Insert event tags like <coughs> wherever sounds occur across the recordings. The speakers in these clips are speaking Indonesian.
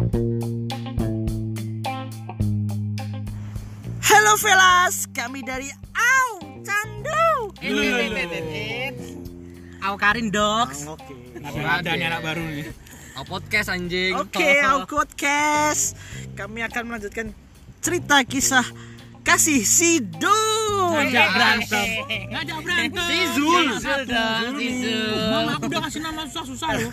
Halo Velas, kami dari Au Candu. Aku Karin Dogs. Oke. Ada nih anak baru nih. Oh, podcast anjing. Oke, Au Podcast. Kami akan melanjutkan cerita kisah kasih si Dul. Ngajak berantem. Ngajak berantem. Si Zul. Zul dong, si Zul. Mama aku udah ngasih nama susah-susah loh.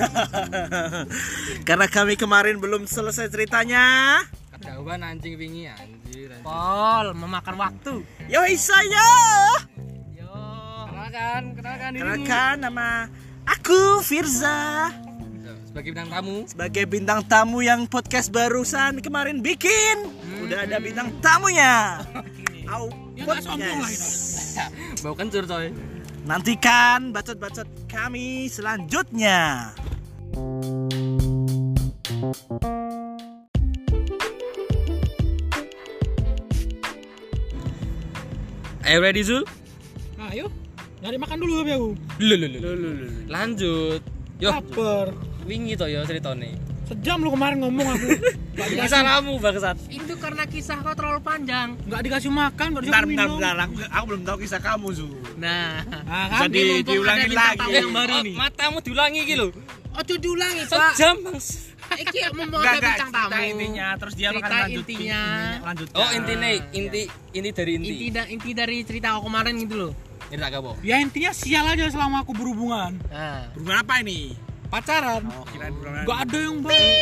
<laughs> Karena kami kemarin belum selesai ceritanya. Ketahuan anjing wingi anjir. anjir. Pol, memakan waktu. Yoi saya. Yo. Kenalkan, kenalkan dirimu. Kenalkan nama aku Firza Sebagai bintang tamu. sebagai bintang tamu yang podcast barusan kemarin bikin. Udah ada bintang tamunya. <laughs> Au Ya nggak sombong lah. Bau kencur coy. Nantikan bacot-bacot kami selanjutnya. Ayo ready Zul? Ayo. Nyari makan dulu lho lho. Lanjut. Yo, Lapar. wingi to yo ceritane. Sejam lu kemarin ngomong aku. <laughs> Kamu bangsat. Itu karena kisah kau terlalu panjang. nggak dikasih makan, nggak dikasih minum. aku, aku belum tahu kisah kamu, Zu. Nah, Nah, kan? Jadi mumpung diulangin ada bintang lagi. tamu yang baru Oh, nih. matamu diulangi iki lho. Ojo diulangi, Pak. Sejam, Bangs. Iki mumpung ada bintang tamu. terus dia Cerita intinya. lanjut. Oh, intine, inti inti dari inti. Inti da- inti dari cerita aku kemarin gitu loh. Apa? Ya intinya sial aja selama aku berhubungan. Nah, Hubungan apa ini? Pacaran. Oh, kirain hubungan. Gak ada yang baik.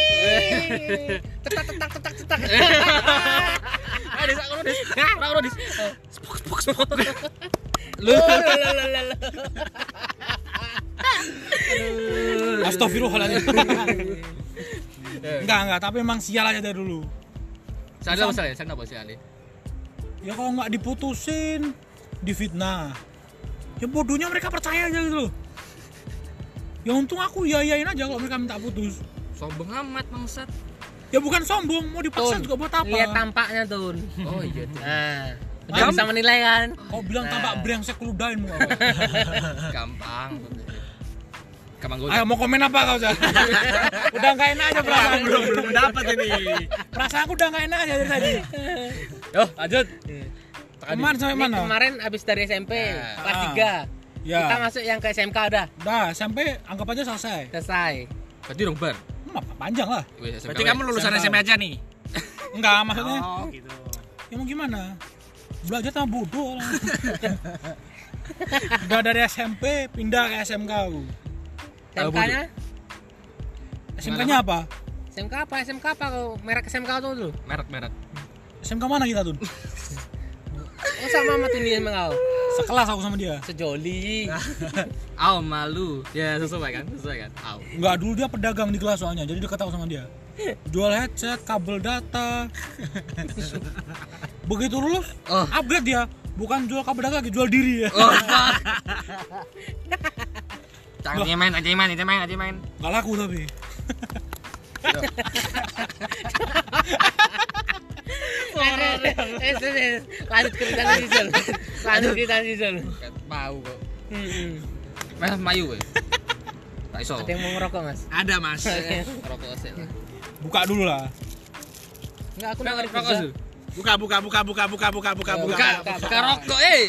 <laughs> tetak tetak tetak tetak. <laughs> Ada sak kono, Dis. Ora kono, Dis. Lu Astagfirullahaladzim. Enggak, enggak, tapi emang sial aja dari dulu. Saya apa saya? Saya apa sih Ali? Ya kalau nggak diputusin, difitnah. Ya bodohnya mereka percaya aja gitu loh. Ya untung aku ya yain aja kalau mereka minta putus. Sombong amat bangsat. Ya bukan sombong, mau dipaksa Tun, juga buat apa? lihat tampaknya tuh. Oh iya. tuh. Nah, udah Am- bisa menilai kan? Kau bilang Nah. tampak brengsek ludahin muka kau. <laughs> Gampang. Gampang gue. Ayo mau komen apa kau Cak? <laughs> udah nggak enak aja perasaan belum belum dapat ini. Perasaan aku udah nggak enak aja dari tadi. Yo, lanjut. Kemarin sampai Ini mana? kemarin abis dari SMP Nah. kelas Ah. 3 Ya. Kita masuk yang ke SMK udah Udah, sampai anggap aja selesai. selesai. Berarti dong bar. Hmm, apa panjang lah. Wih, SMK, Berarti kamu lulusan. SMA aja nih. Enggak, maksudnya Oh, gitu. ya mau gimana? Belajar sama bodoh orang. Udah dari SMP pindah ke SMK aku. SMK-nya? SMK-nya apa? SMK apa? SMK apa kau? Merek SMK tuh dulu. merek merek. SMK mana kita tuh? Oh sama sama tuh dia emang kau. Sekelas aku sama dia. Sejoli. <laughs> Aw malu. Ya sesuai kan? Sesuai kan? Aw. Enggak, dulu dia pedagang di kelas soalnya, jadi dekat aku sama dia. Jual headset, kabel data. <laughs> Begitu lulus, Oh. upgrade dia. Bukan jual kabel data lagi, jual diri ya. Oh. <laughs> Jangan aja main, aja main, aja main, aja main. Enggak laku tapi. Eh, eh, eh, Lanjut ke cerita Zul. Lanjut ke cerita Zul. Mau kok. Hmm, Mas mayu kowe. Tak iso. Ada yang mau ngerokok mas? Ada, Mas. Rokok sik lah. Buka dulu lah. Enggak, aku Buka dengerin rokok. Buka, buka, buka, buka, buka, buka, buka, buka. Buka, buka rokok eh.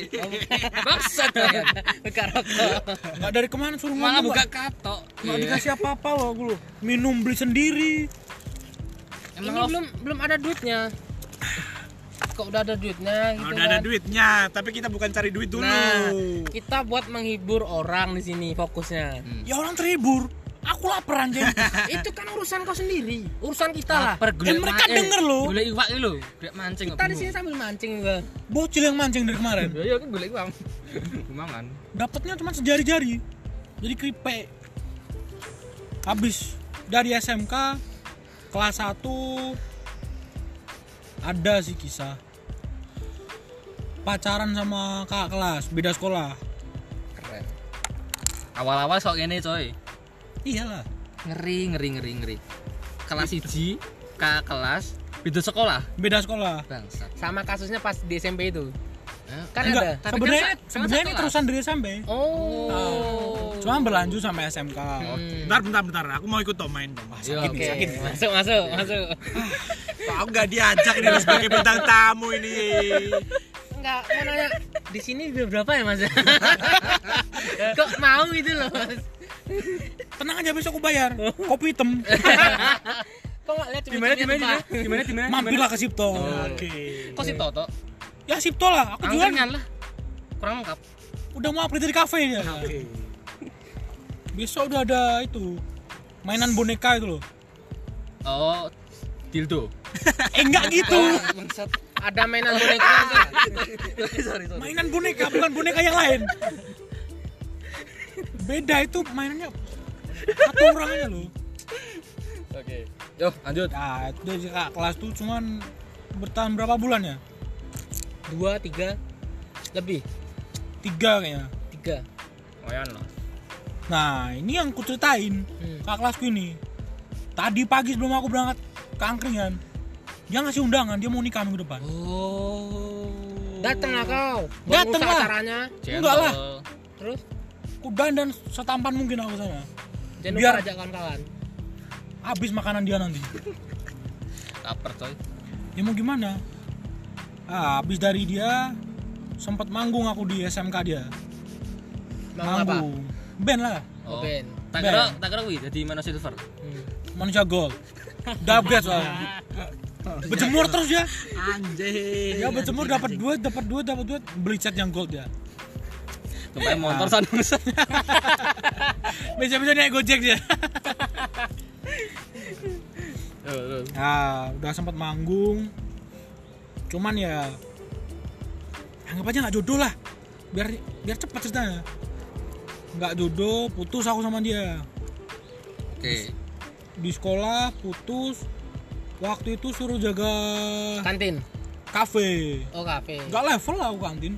Bangsat kalian. <laughs> Buka rokok. Enggak dari ke mana suruh Malah buka nggak- katok. nggak dikasih apa-apa loh loh. Minum beli sendiri. Ini Emang belum belum ada duitnya. Kok udah ada duitnya gitu Udah ada kan? duitnya, tapi kita bukan cari duit dulu. Nah, kita buat menghibur orang di sini fokusnya. Ya orang terhibur. Aku lapar anjing. <laughs> Itu kan urusan kau sendiri, urusan kita lah. Per Dan mereka denger loh. Golek iwak lho. Golek mancing. Kita di sini sambil mancing juga. Bocil yang mancing dari kemarin. Ya ya kan golek iwak. <laughs> Gumangan. Dapatnya cuma sejari-jari. Jadi keripik. Habis dari SMK kelas 1 ada sih kisah pacaran sama kakak kelas beda sekolah Keren. Awal-awal sok ngene coy. iyalah Ngeri ngeri ngeri ngeri. Kelas 1 ke kelas beda sekolah. beda sekolah Bangsat. Sama kasusnya pas di SMP itu. Kan Enggak, ada. Tapi sebenarnya kan sebenarnya ini terusan dari SMP. Oh. Cuma berlanjut sampai SMK. Hmm. Bentar, bentar, bentar. Aku mau ikut dong main dong. Wah, sakit Oke, nih, sakit. masuk masuk masuk. Kok aku nggak diajak ini sebagai bintang tamu ini. Enggak, mau nanya di sini berapa ya mas? <laughs> Kok mau gitu loh mas? Tenang aja besok aku bayar. Kopi hitam. Kok nggak lihat Di mana di mana di cumi-cuminya mana? tuh, Di mana di mana? Mampirlah ke Sipto. Oke. Pak? Kok sih Toto? Ya Sipto lah. Aku jualan. Angkringan lah. Kurang lengkap. Udah mau upgrade dari kafe ya. Oke. Besok udah ada itu mainan boneka itu loh. Oh, dildo. Eh enggak gitu. Bangsat. Ada mainan boneka. sorry sorry. Mainan boneka bukan boneka yang lain. Beda itu mainannya satu orang aja loh. Oke. Yo, lanjut. Nah, itu kelas tuh cuman bertahan berapa bulan ya? Dua, tiga, lebih. Tiga kayaknya. Tiga. Lumayan lah. Nah, ini yang ku ceritain Hmm. kakak kelasku ini. Tadi pagi sebelum aku berangkat ke angkringan, dia ngasih undangan, dia mau nikah minggu depan. Oh. Dateng lah kau. Dateng Bagus lah. acaranya. Enggak lah. Terus Kudan dan setampan mungkin aku sana. jangan Biar- ajak kawan-kawan. Habis makanan dia nanti. Laper coy. Ya mau gimana? Ah, habis dari dia sempat manggung aku di SMK dia. Mau apa? manggung. Band lah, Oh, Ben. Tak Ben. kira tak kira wih jadi mana silver. Hmm. manusia gold. Udah upgrade soalnya. Berjemur terus ya. Anjir. Ya berjemur dapat duit, dapat duit, dapat duit, beli cat yang gold ya. Tumpah motor sana bangsa. <laughs> Bisa-bisa naik Gojek dia. Terus. <laughs> Nah, udah sempat manggung. Cuman ya anggap aja nggak jodoh lah. Biar biar cepat ceritanya. Nggak jodoh, putus aku sama dia. Oke. Di sekolah putus. Waktu itu suruh jaga Kantin. kafe. Oh, kafe. Nggak level lah aku kantin.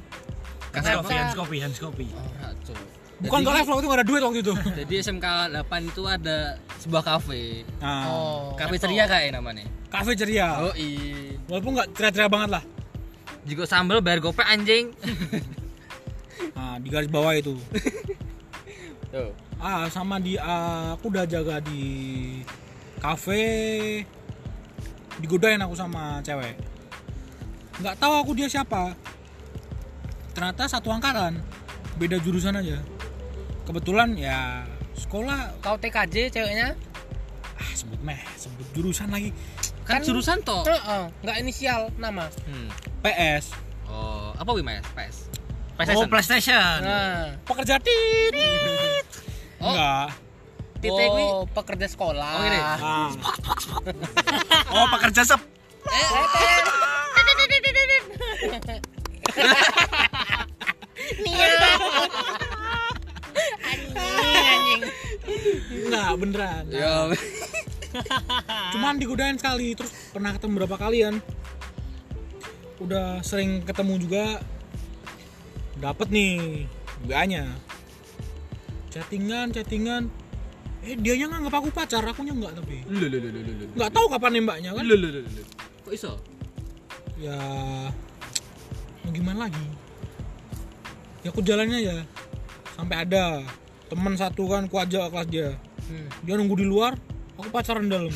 Hans kopi, Hans kopi, Hans kopi. Ora, Cuk. Bukan nggak level waktu itu nggak ada duit waktu itu. <laughs> Jadi SMK 8 itu ada sebuah kafe. Nah, Oh. Kafe ceria kayak namanya. kafe ceria. Oh iya. Walaupun nggak ceria-ceria banget lah. Juga sambal bayar gopek anjing. Nah, <laughs> di garis bawah itu. <laughs> Tuh. Ah, sama di ah, aku udah jaga di kafe. Digodain aku sama cewek. Nggak tahu aku dia siapa. Ternyata satu angkatan. Beda jurusan aja. Kebetulan ya sekolah Kau TKJ ceweknya? ah sebut meh, sebut jurusan lagi Kan, jurusan toh. Heeh, nggak inisial nama. Hmm. PS. Oh, apa wih Mas? PS. Oh, PlayStation. Nah, Pekerja tit. <laughs> Oh. Enggak. titik Oh. pekerja sekolah. Oh, ini. Ah. <laughs> Oh, pekerja sep. Eh, eh, eh. <laughs> Nia. Anjing. Enggak, beneran. Ya. <laughs> Cuman digodain sekali, terus pernah ketemu berapa kalian. Udah sering ketemu juga. Dapat nih WA-nya. Chattingan, chattingan. Eh, dianya nganggap aku pacar, akunya tapi. Lu lu lu lu. Enggak tahu kapan nembaknya kan. Kok iso? Ya mau gimana lagi? Ya aku jalannya aja. Sampai ada teman satu kan ku ajak ke kelas dia. Hmm. Dia nunggu di luar, aku pacaran dalam.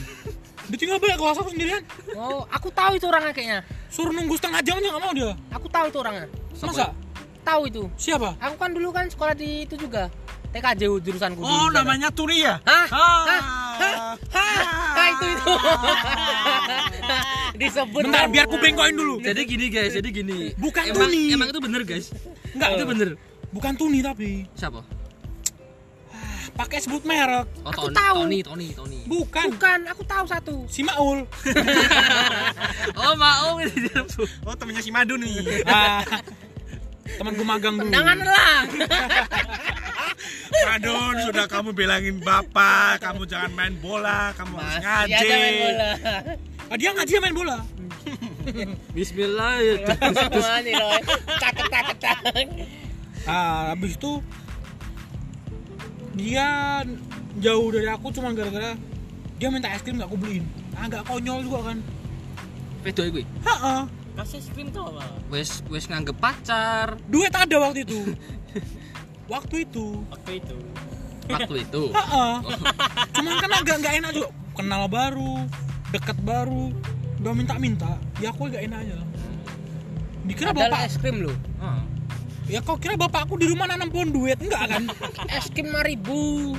Ditinggal balik kelas aku sendirian. Oh, aku tahu itu orangnya kayaknya. Suruh nunggu setengah jam aja nggak mau dia. Aku tahu itu orangnya. Masa? Tahu itu. Siapa? Aku kan dulu kan sekolah di itu juga. TKJ jurusanku dulu. Oh, namanya Turi ya? Hah? Ah. Hah, itu itu. <laughs> Disebut. Bentar, biar ku bengkoin dulu. Jadi gini guys, jadi gini. Bukan emang, Tuni. Emang itu bener guys. Enggak, Itu bener. bukan Tuni tapi Siapa? Pakai sebut merek. Oh, Aku Tony, tahu. Tony, Tony, Tony. Bukan. Bukan, aku tahu satu. Si Maul. <laughs> Oh, mau ini dia. Oh, temennya si Madu nih. Ah, temanku magang dulu. Jangan lah. <laughs> Madun, sudah kamu bilangin bapak, kamu jangan main bola, kamu harus Masih ngaji. main bola. Ah, dia ngaji main bola. <laughs> Bismillah. ya. Caket caket. Ah, habis itu dia jauh dari aku cuma gara-gara dia minta es krim nggak aku beliin. Agak konyol juga kan. Pedo gue. Heeh. Kasih es krim tuh apa? Wes wes nganggep pacar duit ada waktu itu <laughs> waktu itu Waktu itu. waktu itu. <laughs> Heeh. cuman kan agak nggak enak juga kenal baru dekat baru udah minta-minta ya aku gak enak aja dikira Adalah bapak es krim lu. Ah. Ya kau kira bapakku di rumah nanam pohon duit enggak kan <laughs> Es krim 5000.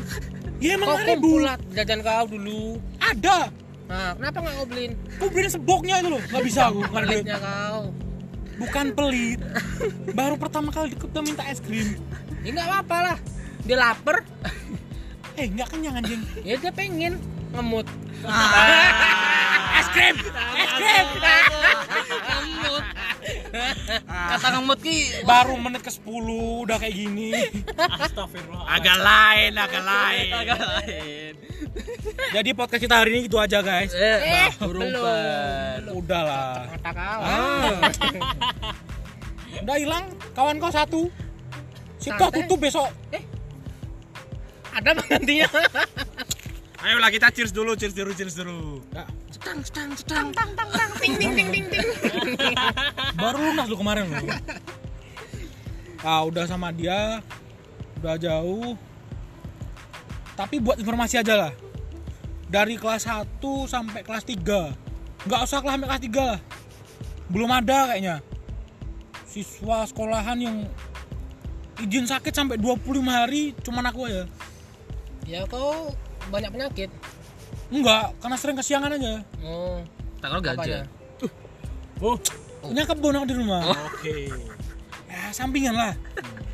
ya emang Kau lima ribu kumpulat jajan kau dulu. ada Nah, kenapa nggak kau beliin? aku beliin seboknya itu loh nggak bisa aku bukan duit Pelitnya kau. bukan pelit baru pertama kali deket udah minta es krim Ya nggak apa-apa lah. Dia lapar, eh nggak kenyang anjing ya dia pengen ngemut. <laughs> es krim es krim. Kata ngemut ki <laughs> baru menit ke 10 udah kayak gini Astagfirullah. Agak lain, agak lain. <laughs> agak lain. jadi podcast kita hari ini gitu aja guys eh, Berubah. udahlah Kata. Ah. <laughs> udah hilang kawan kau satu si toh Santai. tutup besok Ada penggantinya. Ayolah kita cheers dulu, cheers dulu, cheers dulu. Ya, Stang stang stang tang tang tang ting ting ting ting ting. Lunas lu kemarin lu. Ah udah sama dia udah jauh. Tapi buat informasi aja lah. Dari kelas 1 sampai kelas 3 nggak usah kelas sampai kelas 3 lah belum ada kayaknya. Siswa sekolahan yang izin sakit sampai 25 hari cuman aku aja. Ya kau banyak penyakit. enggak karena sering kesiangan aja. Oh, Tak kalau apanya? ganja. Oh, punya kebun aku di rumah oke. ya sampingan lah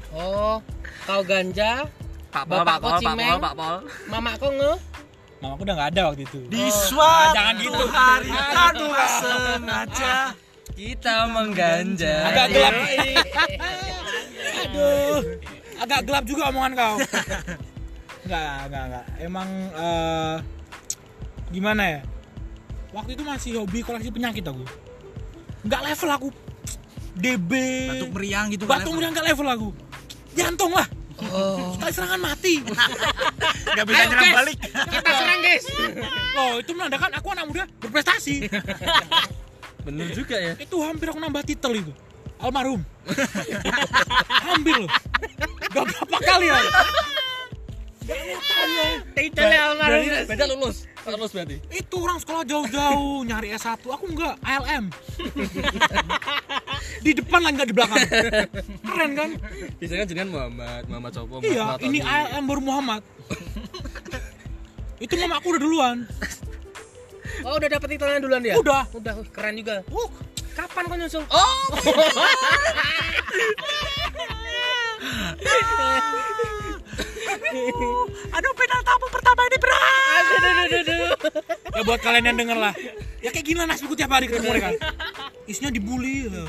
Oh, kau ganja, Pak Pol, Bapak Pak Pol, Pak. Pol, Pak Pol. mama kau nge. mama aku udah nggak ada waktu itu Di suatu jangan gitu. hari tanpa sengaja. Kita mengganja. agak gelap <laughs> aduh agak gelap juga omongan kau enggak enggak enggak emang eh, gimana ya waktu itu masih hobi koleksi penyakit aku enggak level aku. DB Batuk meriang gitu batuk meriang enggak level aku. Jantung lah. Oh, sekali serangan mati. <laughs> Enggak bisa nyerang balik. kita serang guys. loh itu menandakan aku anak muda berprestasi. <laughs> Bener juga ya. itu hampir aku nambah titel itu. Almarhum. <laughs> Hampir loh. Gak berapa kali ya Titelnya almarhum. Beda lulus. Lulus berarti. itu orang sekolah jauh-jauh <laughs> nyari S1 aku enggak ALM <laughs> di depan lah enggak di belakang keren kan Biasanya dengan Muhammad, Muhammad Sopo, iya Muhammad ini. ALM baru Muhammad itu mama aku udah duluan Oh, udah dapet titelnya duluan dia? udah Udah, keren juga. uh, Kapan kau nyusul? Oh, <laughs> aduh pedal tamu pertama ini berat Ya buat kalian yang denger lah ya kayak gini lah nasibku tiap hari ketemu mereka isinya dibully ya.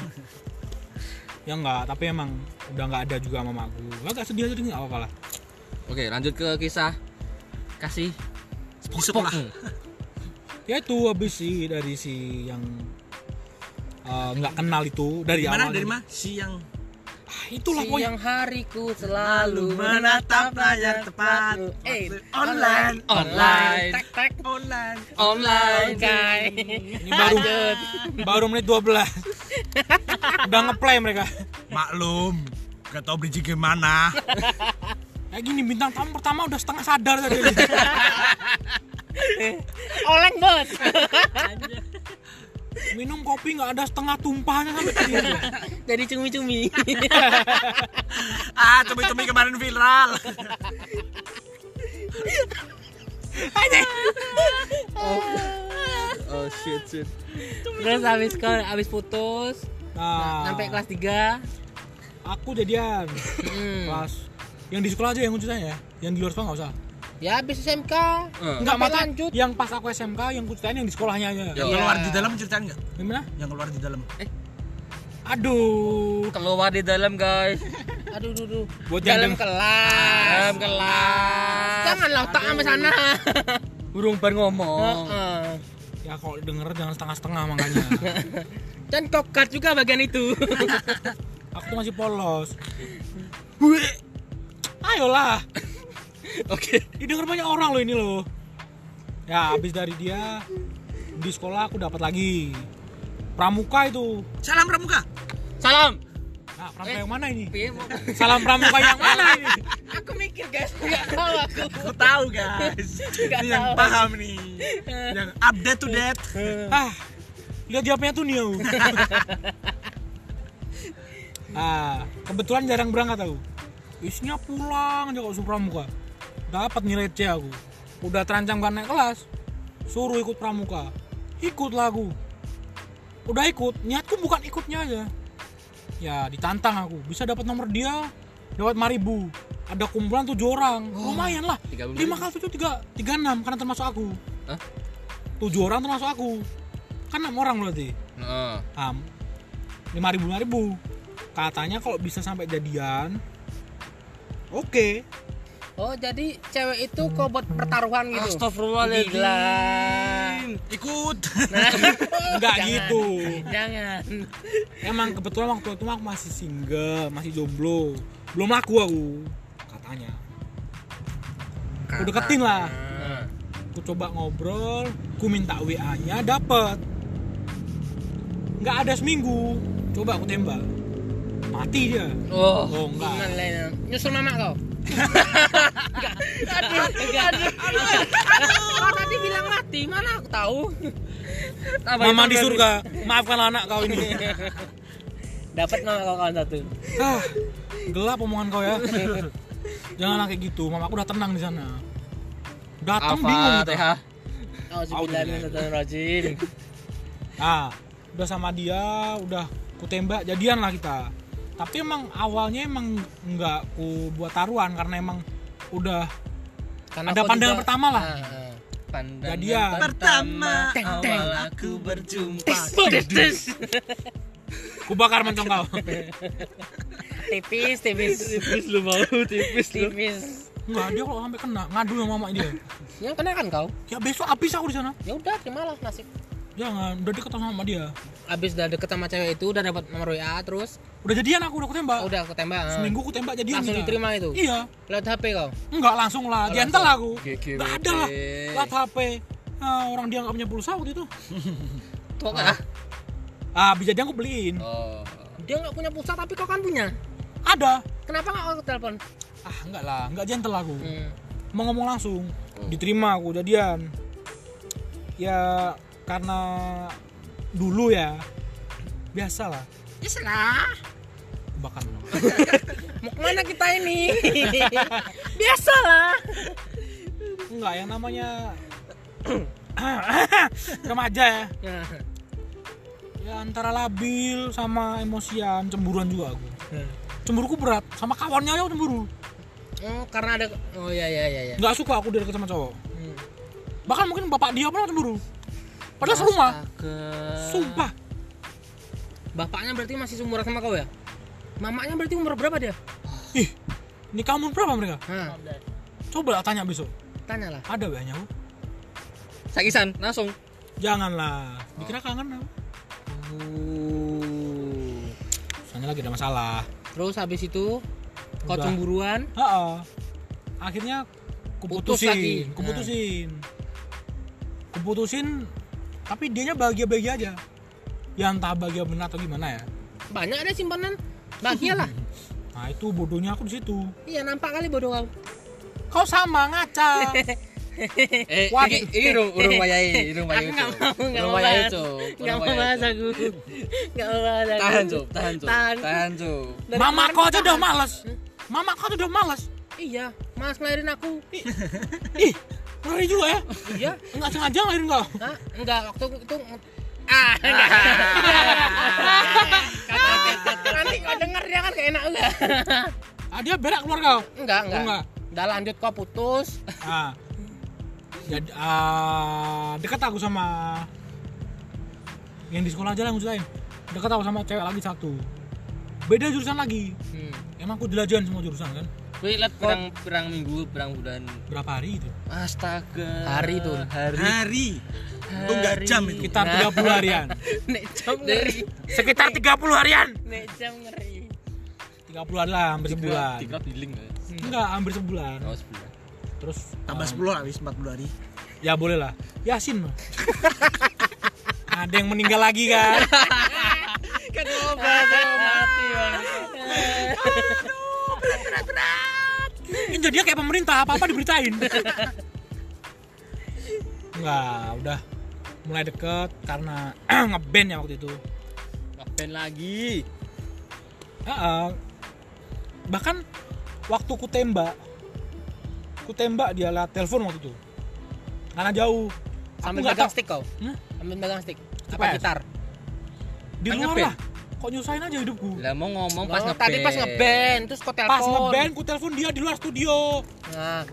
ya enggak tapi emang udah nggak ada juga mama aku agak sedih aja nggak apa-apa lah Oke, lanjut ke kisah kasih sekolah. ya itu habis sih dari si yang eh, nggak kenal itu dari awal Dari mana? Siang. Ah, itulah Siang hariku selalu menatap layar tepat. Eh, Online. Online. Tek tek. Online. online. Oke. ini baru <laughs> baru menit 12 udah ngeplay mereka Maklum. Gak tau bridging gimana. kayak <laughs> gini bintang tamu pertama udah setengah sadar tadi <laughs> Oleng bos. Minum kopi nggak ada setengah tumpahnya sampai tadi Jadi cumi-cumi. ah, cumi-cumi kemarin viral. Oh shit shit. Terus habis ke habis putus nah sampai kelas 3. aku jadian Hmm. kelas yang di sekolah aja yang ceritanya ya yang di luar sekolah nggak usah Ya habis SMK. Eh, nggak maksudnya lanjut. yang pas aku SMK yang ku ceritain yang di sekolahnya aja Ya. Yang keluar di dalam ceritain nggak? gimana Yang keluar di dalam. aduh keluar di dalam guys. <laughs> Aduh, duh, duh. buat yang Dalam deng- kelas. Dalam kelas. Janganlah otak sampai sana. <laughs> Burung bar ngomong. Heeh. ya kalau denger jangan setengah-setengah makanya <laughs> Dan kokat juga bagian itu. aku tuh masih polos ayolah Oke. didengar banyak orang loh ini loh ya habis dari dia di sekolah aku dapat lagi pramuka itu Salam pramuka. Salam. nah pramuka yang mana ini mau? salam pramuka yang mana ini <laughs> Aku mikir guys, nggak tahu aku. Aku tahu guys. <laughs> Ini yang tahu. paham nih. <laughs> yang update to date. ah lihat jawabnya tuh nih aku. ah kebetulan jarang berangkat aku isinya pulang aja kok pramuka dapat nilai C aku. Udah terancam gak naik kelas suruh ikut pramuka. Ikut lagu. Udah ikut niatku bukan ikutnya aja. Ya ditantang aku. Bisa dapat nomor dia dapat 5000 ribu ada kumpulan tujuh orang. Lumayan lah. 35.000. lima kali tujuh tiga tiga enam karena termasuk aku. Hah? tujuh orang termasuk aku. Kan enam orang berarti. Um, lima ribu lima ribu. Katanya kalau bisa sampai jadian oke Oh, jadi cewek itu kok buat pertaruhan gitu. Astagfirullahaladzim. Gila. Ikut. <laughs> nggak Jangan. gitu Jangan. emang kebetulan waktu itu aku masih single masih jomblo belum laku aku katanya aku deketin lah aku coba ngobrol aku minta wa nya dapet nggak ada seminggu coba aku tembak mati dia Oh. oh enggak? Nyusul mama kau. Aduh, aduh, aduh. Tadi bilang mati, mana aku tahu. mama di surga maafkan anak kau ini Dapat mama kau kawan satu. ah gelap omongan kau ya jangan kayak gitu mama aku udah tenang di sana datang bingung. Auzubillahiminasyaitonirrajim. ah udah sama dia udah ku tembak jadian lah kita tapi emang awalnya emang nggak ku buat taruhan karena emang udah Karena Ada pandangan juga- pertama lah. Ah, ah. Pandangan Jadian. Pertama Teng, teng. awal aku berjumpa. Des, des. <laughs> ku bakar mencong kau tipis, tipis. Tipis lu mau, tipis. Tipis. nggak dia kalau sampai kena ngadu sama mama dia Yang kena kan kau? ya besok habis aku di sana Ya udah, terimalah nasib. Jangan udah deket sama dia Abis udah deket sama cewek itu, udah dapat nomor WA, terus udah jadian aku udah ku tembak udah aku tembak. ah. seminggu ku tembak jadian Langsung kita. diterima itu? iya Lewat HP kau? enggak langsung lah gentle aku GGWP. nggak ada lah lewat HP Ah, orang dia nggak punya pulsa waktu itu <laughs> Tuh kan? ah bisa dia aku beliin Oh. Dia nggak punya pulsa tapi kau kan punya. ada Kenapa nggak kau telepon? ah enggak lah enggak gentle aku Hmm. mau ngomong langsung diterima aku jadian ya karena dulu ya biasa lah. Ya bahkan <laughs> Mau ke mana kita ini? <laughs> Biasalah. enggak yang namanya <coughs> remaja ya. Nah, ya antara labil sama emosian cemburuan juga aku. Cemburuku berat sama kawannya aja cemburu. Oh, karena ada Oh iya iya iya. nggak suka aku deket sama cowok. Hmm. bahkan mungkin bapak dia pun cemburu padahal serumah sumpah. Bapaknya berarti masih seumuran sama kau ya? Mamanya berarti umur berapa dia? ih ini kamu berapa mereka? Hah, coba lah tanya besok. Tanya lah. ada banyak Sakisan, langsung. janganlah. Dikira kangen aku. Soalnya lagi ada masalah. Terus habis itu kau cemburuan, Heeh. akhirnya Putus kuputusin. Kuputusin kuputusin tapi dianya bahagia-bahagia aja ya entah bahagia benar atau gimana ya banyak ada simpanan. Bahagia lah. <laughs> nah itu bodohnya aku di situ iya, nampak kali bodoh kau. kau sama ngaca <laughs> Eh, Wah, ini, ini urung urung wayai, urung wayai. Aku nggak mau, mau wayai, bahas. Cuk. Nggak Urung mau bahas aku. Mau bahas aku. Tahan, Cuk. Tahan, Cuk. Tahan. Cuk. Mama kau aja udah males mama kau tuh udah males Iya, mas ngelahirin aku. ih ngeri juga ya Iya. nggak sengaja ngelahirin kau Hah? Enggak, waktu itu Ah, enggak. <laughs> Nanti kau denger dia kan gak enak enggak? ah dia berak keluar kau Enggak, enggak. enggak. Udah lanjut kau putus. ah jadi ah, dekat aku sama yang di sekolah aja lah yang ceritain dekat aku sama cewek lagi satu beda jurusan lagi Hmm. emang aku jelajahan semua jurusan kan Wih, lihat perang perang minggu, perang bulan. berapa hari itu Astaga. Hari itu. Hari. Hari. Itu enggak jam itu. sekitar 30 <laughs> harian Nek jam ngeri. sekitar 30 harian Nek jam ngeri. 30 hari lah hampir sebulan Tiga billing ya. enggak hampir sebulan Oh, sebulan. terus Tambah um, 10 habis 40 hari. ya boleh lah yasin mah <laughs> ada yang meninggal lagi kan <laughs> Kan obat mati bang. Ini jadinya kayak pemerintah apa apa diberitain Enggak, udah mulai deket karena <clears throat> ngeband ya waktu itu Ngapain lagi? Heeh. bahkan waktu ku tembak ku tembak dia lewat telepon waktu itu karena jauh Sambil pegang tahu. stick kau. Hmm? Sambil pegang stick. Apa PS? gitar? di luar ngeband. lah kok nyusahin aja hidupku? Lah mau ngomong pas ngeband. tadi pas ngeband terus kau telepon. pas ngeband ku telepon dia di luar studio. Nah,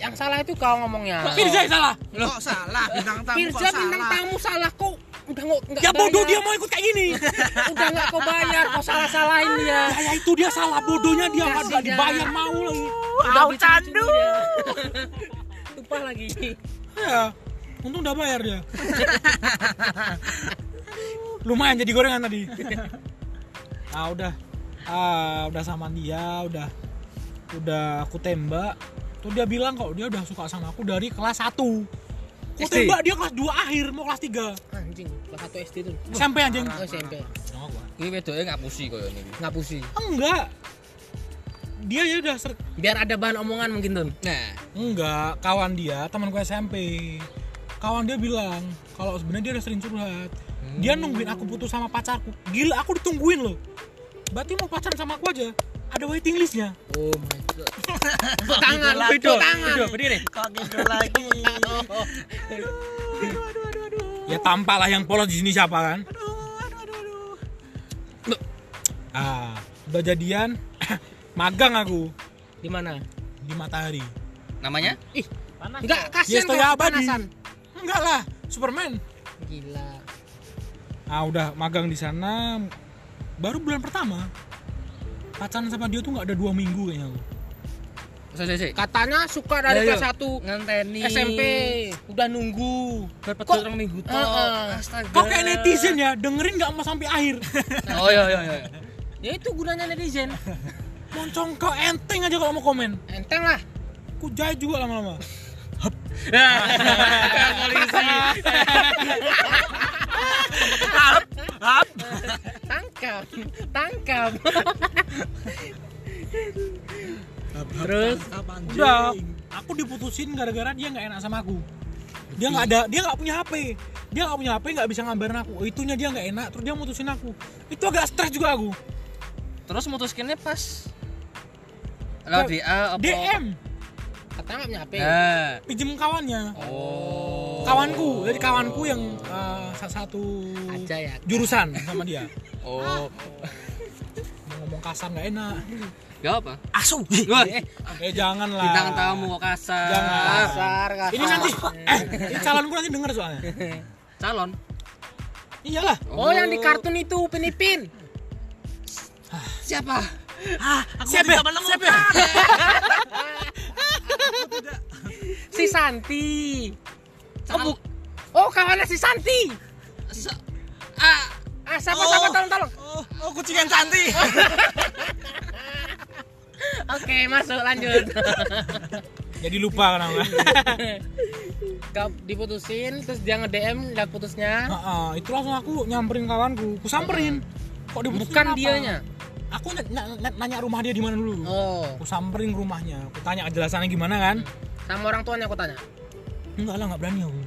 yang salah itu kau ngomongnya. Firza yang salah? Kok salah? Bintang tamu kok Firza bintang salah? tamu salah kok udah nggak ya bodoh dia mau ikut kayak gini. <laughs> Udah nggak kau bayar kau salah salahin dia. Ya, ya itu dia salah. Bodohnya dia nggak dibayar mau lagi. Udah candu. tumpah <laughs> lagi. Ya untung udah bayar dia <laughs> lumayan jadi gorengan tadi. <laughs> Ah udah. Ah udah sama dia udah udah aku tembak. Tuh dia bilang kok dia udah suka sama aku dari kelas 1 aku SD? tembak dia kelas 2 akhir mau kelas 3 anjing kelas satu SD tuh. SMP anjing. Oh SMP Ini wedoke ngapusi koyo ini. ngapusi enggak. Dia ya udah ser- biar ada bahan omongan mungkin tuh Nah, enggak kawan dia temanku SMP kawan dia bilang kalau sebenarnya dia udah sering curhat dia nungguin aku putus sama pacarku. Gila aku ditungguin loh. Berarti mau pacaran sama aku aja ada waiting listnya. Oh my god. Tepuk tangan lagi. tepuk tangan. berdiri. Kok gitu lagi? ya tampaklah yang polos di sini siapa kan? Aduh, aduh, aduh, aduh. ah udah jadian <laughs> magang aku. Di mana? Di matahari. Namanya? ih enggak kasihan Yes, kau Toya Abadi. kepanasan enggak lah Superman. Gila ah udah magang di sana baru bulan pertama pacaran sama dia tuh nggak ada dua minggu kayaknya katanya suka dari Ayo. kelas satu Ngenteni. SMP udah nunggu Dapat Kok- orang minggu tok. Heeh. Astaga. kok kayak netizen ya dengerin nggak mau sampai akhir <laughs> Oh iya iya iya. ya itu gunanya netizen moncong kau enteng aja kalau mau komen enteng lah ku jahit juga lama-lama <laughs> <laughs> Polisi. Tangkap tangkap. Terus? udah. Aku diputusin gara-gara dia nggak enak sama aku. Dia nggak ada dia nggak punya HP dia nggak punya HP nggak bisa ngabarin aku. Oh, itunya dia nggak enak terus dia mutusin aku. Itu agak stres juga aku. Terus mutuskinnya pas? DA apa? DM katanya nggak punya HP Nah. pinjem kawannya Oh. kawanku jadi kawanku yang eh, sa- satu aja ya jurusan sama dia Oh. mau ngomong kasar nggak enak Gak apa? Asu. Wah, eh jangan lah bintang tamu kok kasar. Jangan. kasar kasar ini nanti eh, ini calonku nanti denger soalnya Calon. iyalah oh yang di kartun itu Upin Ipin Siapa? Ah, aku Siapa? menemukan. Siapa? <laughs> si Santi. Oh, bu oh kawannya si Santi. Sa- ah, ah siapa? Oh. siapa tolong tolong. Oh, oh kucingan Santi. <laughs> oke masuk lanjut. Jadi lupa kan aku? <laughs> Kau diputusin terus dia nge DM lihat putusnya. Heeh, itu langsung aku nyamperin kawanku. Ku samperin. Kok diputusin bukan kenapa? dianya aku ny- ny- ny- nanya rumah dia di mana dulu. Oh. Aku samperin rumahnya. Aku tanya kejelasannya gimana kan? Sama orang tuanya aku tanya? Enggak lah nggak berani aku.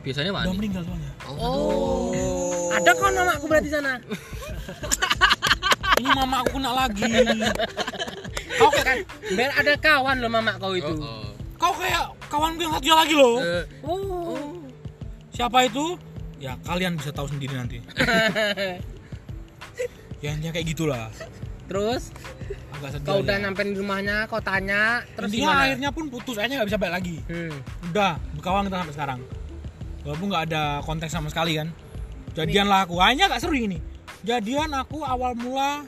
Biasanya udah mana? meninggal soalnya. Oh. Ada kan mamaku berarti sana? Ini mama aku kena lagi. <laughs> Kau kayak kan? Biar ada kawan loh mama kau itu. Oh, oh. kau kayak kawanku yang satunya lagi loh. Eh, oh. Siapa itu? Ya kalian bisa tahu sendiri nanti <laughs> ya intinya kayak gitulah. Terus? Agak sedih kau udah nyampein di rumahnya kau tanya terus intinya gimana? akhirnya pun putus akhirnya nggak bisa balik lagi. Hmm. udah berkawan kita sampai sekarang. Walaupun nggak ada konteks sama sekali kan? Jadian lah aku. Hanya gak seru ini. Jadian aku awal mula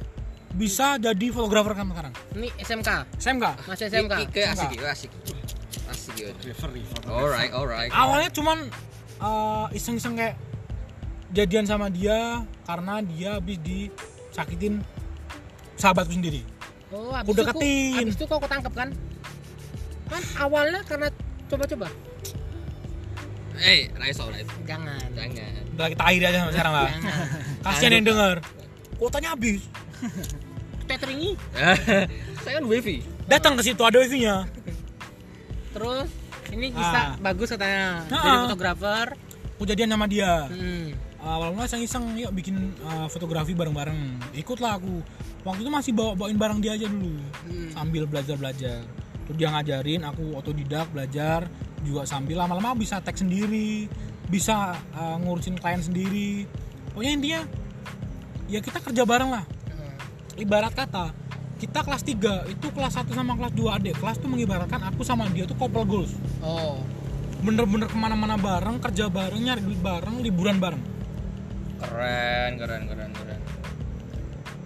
bisa jadi fotografer kan sekarang. Ini SMK SMK masih SMK kayak asik, asik. Asik. Gitu. Alright, alright. awalnya cuman eh, iseng-iseng kayak jadian sama dia karena dia habis disakitin sahabatku sendiri oh Aku deketin. habis itu kau ketangkep kan kan awalnya karena coba-coba Eh, raiso, raiso. Jangan. Jangan. Udah kita akhiri aja sampai sekarang lah. Kasihan yang denger. Kuotanya habis. <laughs> Tetringi. <laughs> Saya kan wifi. Datang ke situ ada wifi-nya. Terus ini kisah Ah. bagus katanya Ah. dari fotografer. Aku jadian sama dia. Hmm. Awalnya iseng-iseng yuk bikin uh, fotografi bareng-bareng. Ikutlah aku. Waktu itu masih bawa bawain barang dia aja dulu. Hmm. Sambil belajar-belajar. Terus dia ngajarin, aku otodidak belajar juga sambil lama-lama bisa tag sendiri, bisa uh, ngurusin klien sendiri. Pokoknya intinya ya kita kerja bareng lah. Hmm. ibarat kata kita kelas 3 itu kelas 1 sama kelas 2 adik kelas tuh mengibaratkan aku sama dia tuh couple goals Oh. bener-bener ke mana-mana bareng kerja bareng nyari duit bareng liburan bareng Keren, keren, keren, keren.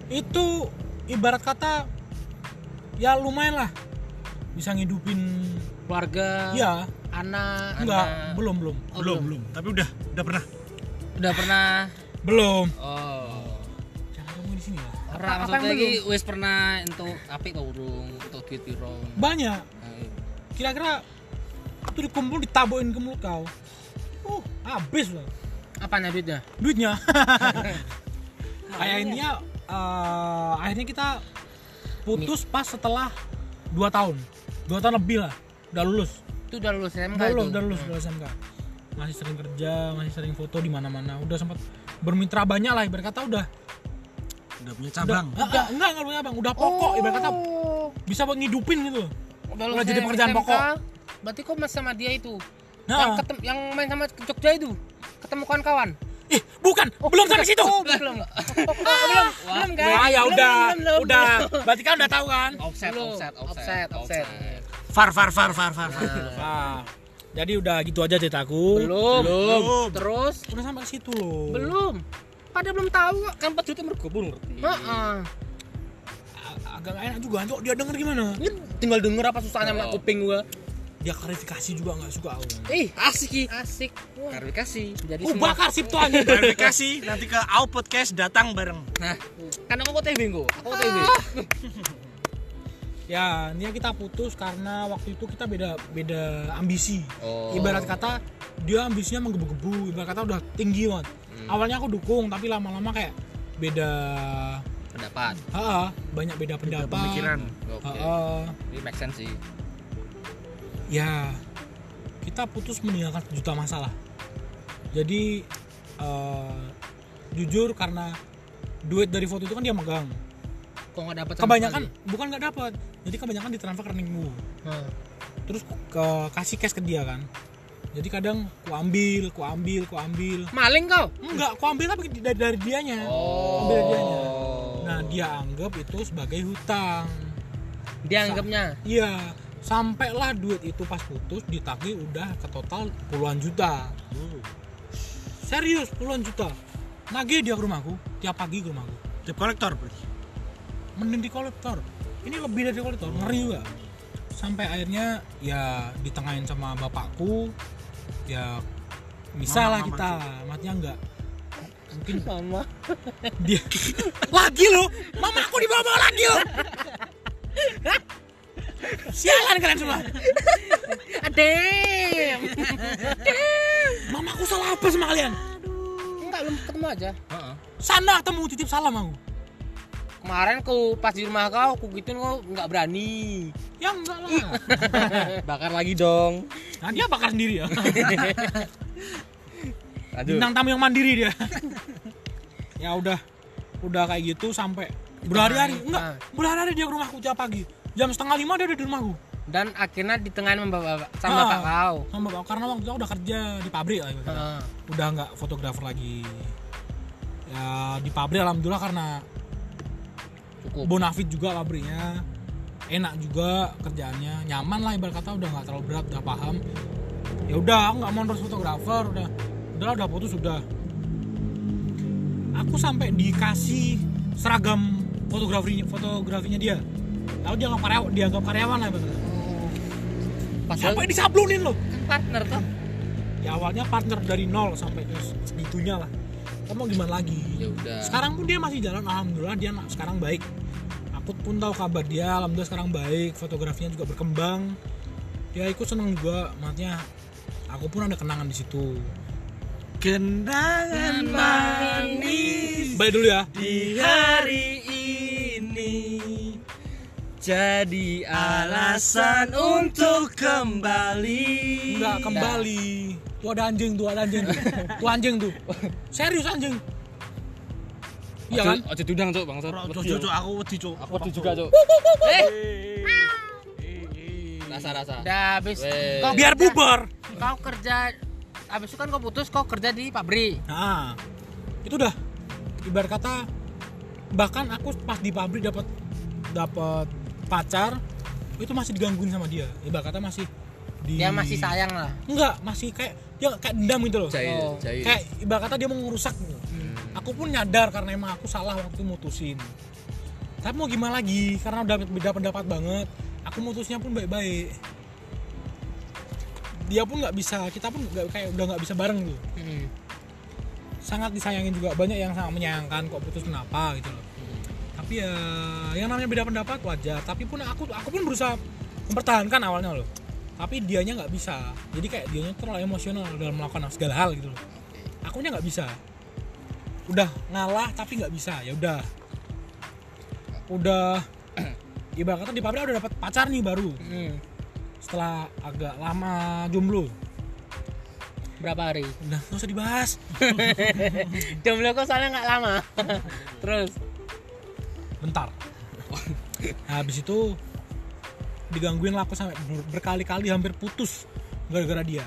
itu ibarat kata ya lumayan lah. Bisa ngidupin Keluarga, ya anak, enggak anak. belum belum. Oh, belum belum. tapi udah udah pernah. Udah pernah? Belum. Oh. jangan ngomong di sini ya. Ora apa maksudnya yang iki wis pernah entuk apik to urung, entuk duit piro. banyak. Kira-kira itu dikumpul ditabokin ke mulut kau. Oh habis loh apanya duitnya? duitnya. <laughs> Kayak intinya eh, akhirnya kita putus pas setelah 2 tahun. 2 tahun lebih lah. Udah lulus. Itu udah lulus SMK udah itu. lulus udah lulus udah SMK masih sering kerja masih sering foto di mana-mana. Udah sempat bermitra banyak lah ibarat kata udah. Udah punya cabang. Udah, enggak enggak enggak punya cabang. Udah pokok ibarat kata Oh. bisa buat ngidupin gitu Udah Udah jadi pekerjaan SMK, pokok. Berarti kok masih sama dia itu? Yang, nah ketem, yang main sama ke Jogja itu? Ketemu kawan-kawan? ih bukan belum sampai situ Oh, belum. Oh, belum. Belum kan? ah ya Belum, udah belum, belum, udah belum. berarti kan udah tahu kan Offset, Belum. offset, Offset, offset, far far far far far, far. nah jadi udah gitu aja ceritaku Belum. Belum. Terus udah sampai ke situ loh belum. Pada belum tahu. Kan mergo pun ngerti. Heeh. agak gak enak juga Cok, dia denger gimana Ini tinggal denger apa susahnya Oh. oh. kuping gua. Dia klarifikasi juga nggak suka aku Ih, asik Ki. Asik. Wah, Klarifikasi. Jadi uh semua- bakar sip tuh anjing <laughs> verifikasi nanti ke Au Podcast datang bareng Nah, kan aku TV kok. Aku TV. <laughs> ya ini kita putus karena waktu itu kita beda beda ambisi Oh. ibarat kata dia ambisinya menggebu-gebu ibarat kata udah tinggi banget Hmm. awalnya aku dukung tapi lama-lama kayak beda pendapat. ha, banyak beda pendapat pemikiran Oke. Ha, Ini make sense sih. Ya kita putus meninggalkan sejuta masalah. Jadi eh, jujur karena duit dari foto itu kan dia megang. Kok nggak dapat kebanyakan bukan nggak dapat jadi kebanyakan ditransfer ke rekeningku Hah. terus ke kasih cash ke dia kan. Jadi kadang ku ambil ku ambil ku ambil. Maling kau. enggak ku ambil tapi dari, dari dianya. Oh. ambil dari dianya. Nah dia anggap itu sebagai hutang. Dia anggapnya. iya sampailah duit itu pas putus ditagih udah ke total puluhan juta. Serius puluhan juta. Nagih dia ke rumahku tiap pagi ke rumahku. Tiap kolektor berarti? Mending di kolektor. Ini lebih dari kolektor ngeri juga sampai akhirnya ya ditengahin sama bapakku. Ya bisa Mama, lah mama kita. matinya enggak mungkin Sama. dia <laughs> lagi lo mama aku dibawa-bawa lagi lo <laughs> sialan kalian semua Adem. mama aku salah apa sama kalian Enggak belum ketemu aja. Heeh. sana ketemu titip salam aku Kemarin ku pas di rumah kau, ku gituin kau nggak berani. ya enggak lah <laughs> Bakar lagi dong. nah dia bakar sendiri ya <laughs> Lanjut. bintang tamu yang mandiri dia ya udah udah kayak gitu sampai berhari-hari enggak Nah. berhari-hari dia ke rumahku tiap pagi jam setengah lima dia udah di rumahku Dan akhirnya ditengahin sama bapak sama Ah. bapak kau. sama bapak karena waktu itu udah kerja di pabrik lah. Heeh. udah nggak fotografer lagi ya di pabrik alhamdulillah karena Cukup. bonafit juga pabriknya enak juga kerjaannya nyaman lah ibarat kata udah nggak terlalu berat udah paham ya udah aku nggak mau terus fotografer udah udah udah putus sudah aku sampai dikasih seragam fotografinya fotografinya dia tahu dia nggak karyawan dianggap karyawan lah ibaratnya Pas sampai disablonin loh. Kan partner tuh. ya awalnya partner dari nol sampai segitunya lah. Kamu gimana lagi? Ya udah. sekarang pun dia masih jalan alhamdulillah dia sekarang baik. Aku pun tahu kabar dia alhamdulillah sekarang baik fotografinya juga berkembang. Ya ikut seneng juga maksudnya aku pun ada kenangan di situ. Kenangan manis. Balik dulu ya. Di hari jadi alasan untuk kembali. nggak kembali tuh ada anjing tuh ada anjing tuh anjing tuh serius anjing iya kan Ojo tudang cuk bang. Cuk, cuk, aku wedi cuk Aku wedi juga cuk. Eh, Rasa rasa. udah habis. Weh. Kau biar bubar Kau kerja habis itu kan kau putus kau kerja di pabrik. nah itu udah ibarat kata bahkan aku pas di pabrik dapat dapat pacar itu masih digangguin sama dia ibarat kata masih di Dia masih sayang lah. enggak masih kayak dia kayak dendam gitu loh Jahil, Oh. jahil. kayak ibarat kata dia mau ngerusak gitu. aku pun nyadar karena emang aku salah waktu mutusin tapi mau gimana lagi karena udah beda pendapat banget aku mutusnya pun baik-baik dia pun nggak bisa kita pun nggak kayak udah nggak bisa bareng gitu Hmm. sangat disayangin juga banyak yang sangat menyayangkan kok putus kenapa gitu loh tapi ya yang namanya beda pendapat wajar. Tapi pun aku aku pun berusaha mempertahankan awalnya loh. Tapi dianya nggak bisa. Jadi kayak dianya terlalu emosional dalam melakukan segala hal gitu loh. Akunya nggak bisa. Udah ngalah tapi nggak bisa ya udah. Udah <clears throat> ibarat kata di pabrik udah dapat pacar nih baru. Hmm. setelah agak lama jomblo. Berapa hari? udah nggak usah dibahas. <laughs> Jomblo kau soalnya nggak lama. <laughs> Terus bentar. Nah, habis itu digangguin lah aku sampai ber- berkali-kali hampir putus gara-gara dia.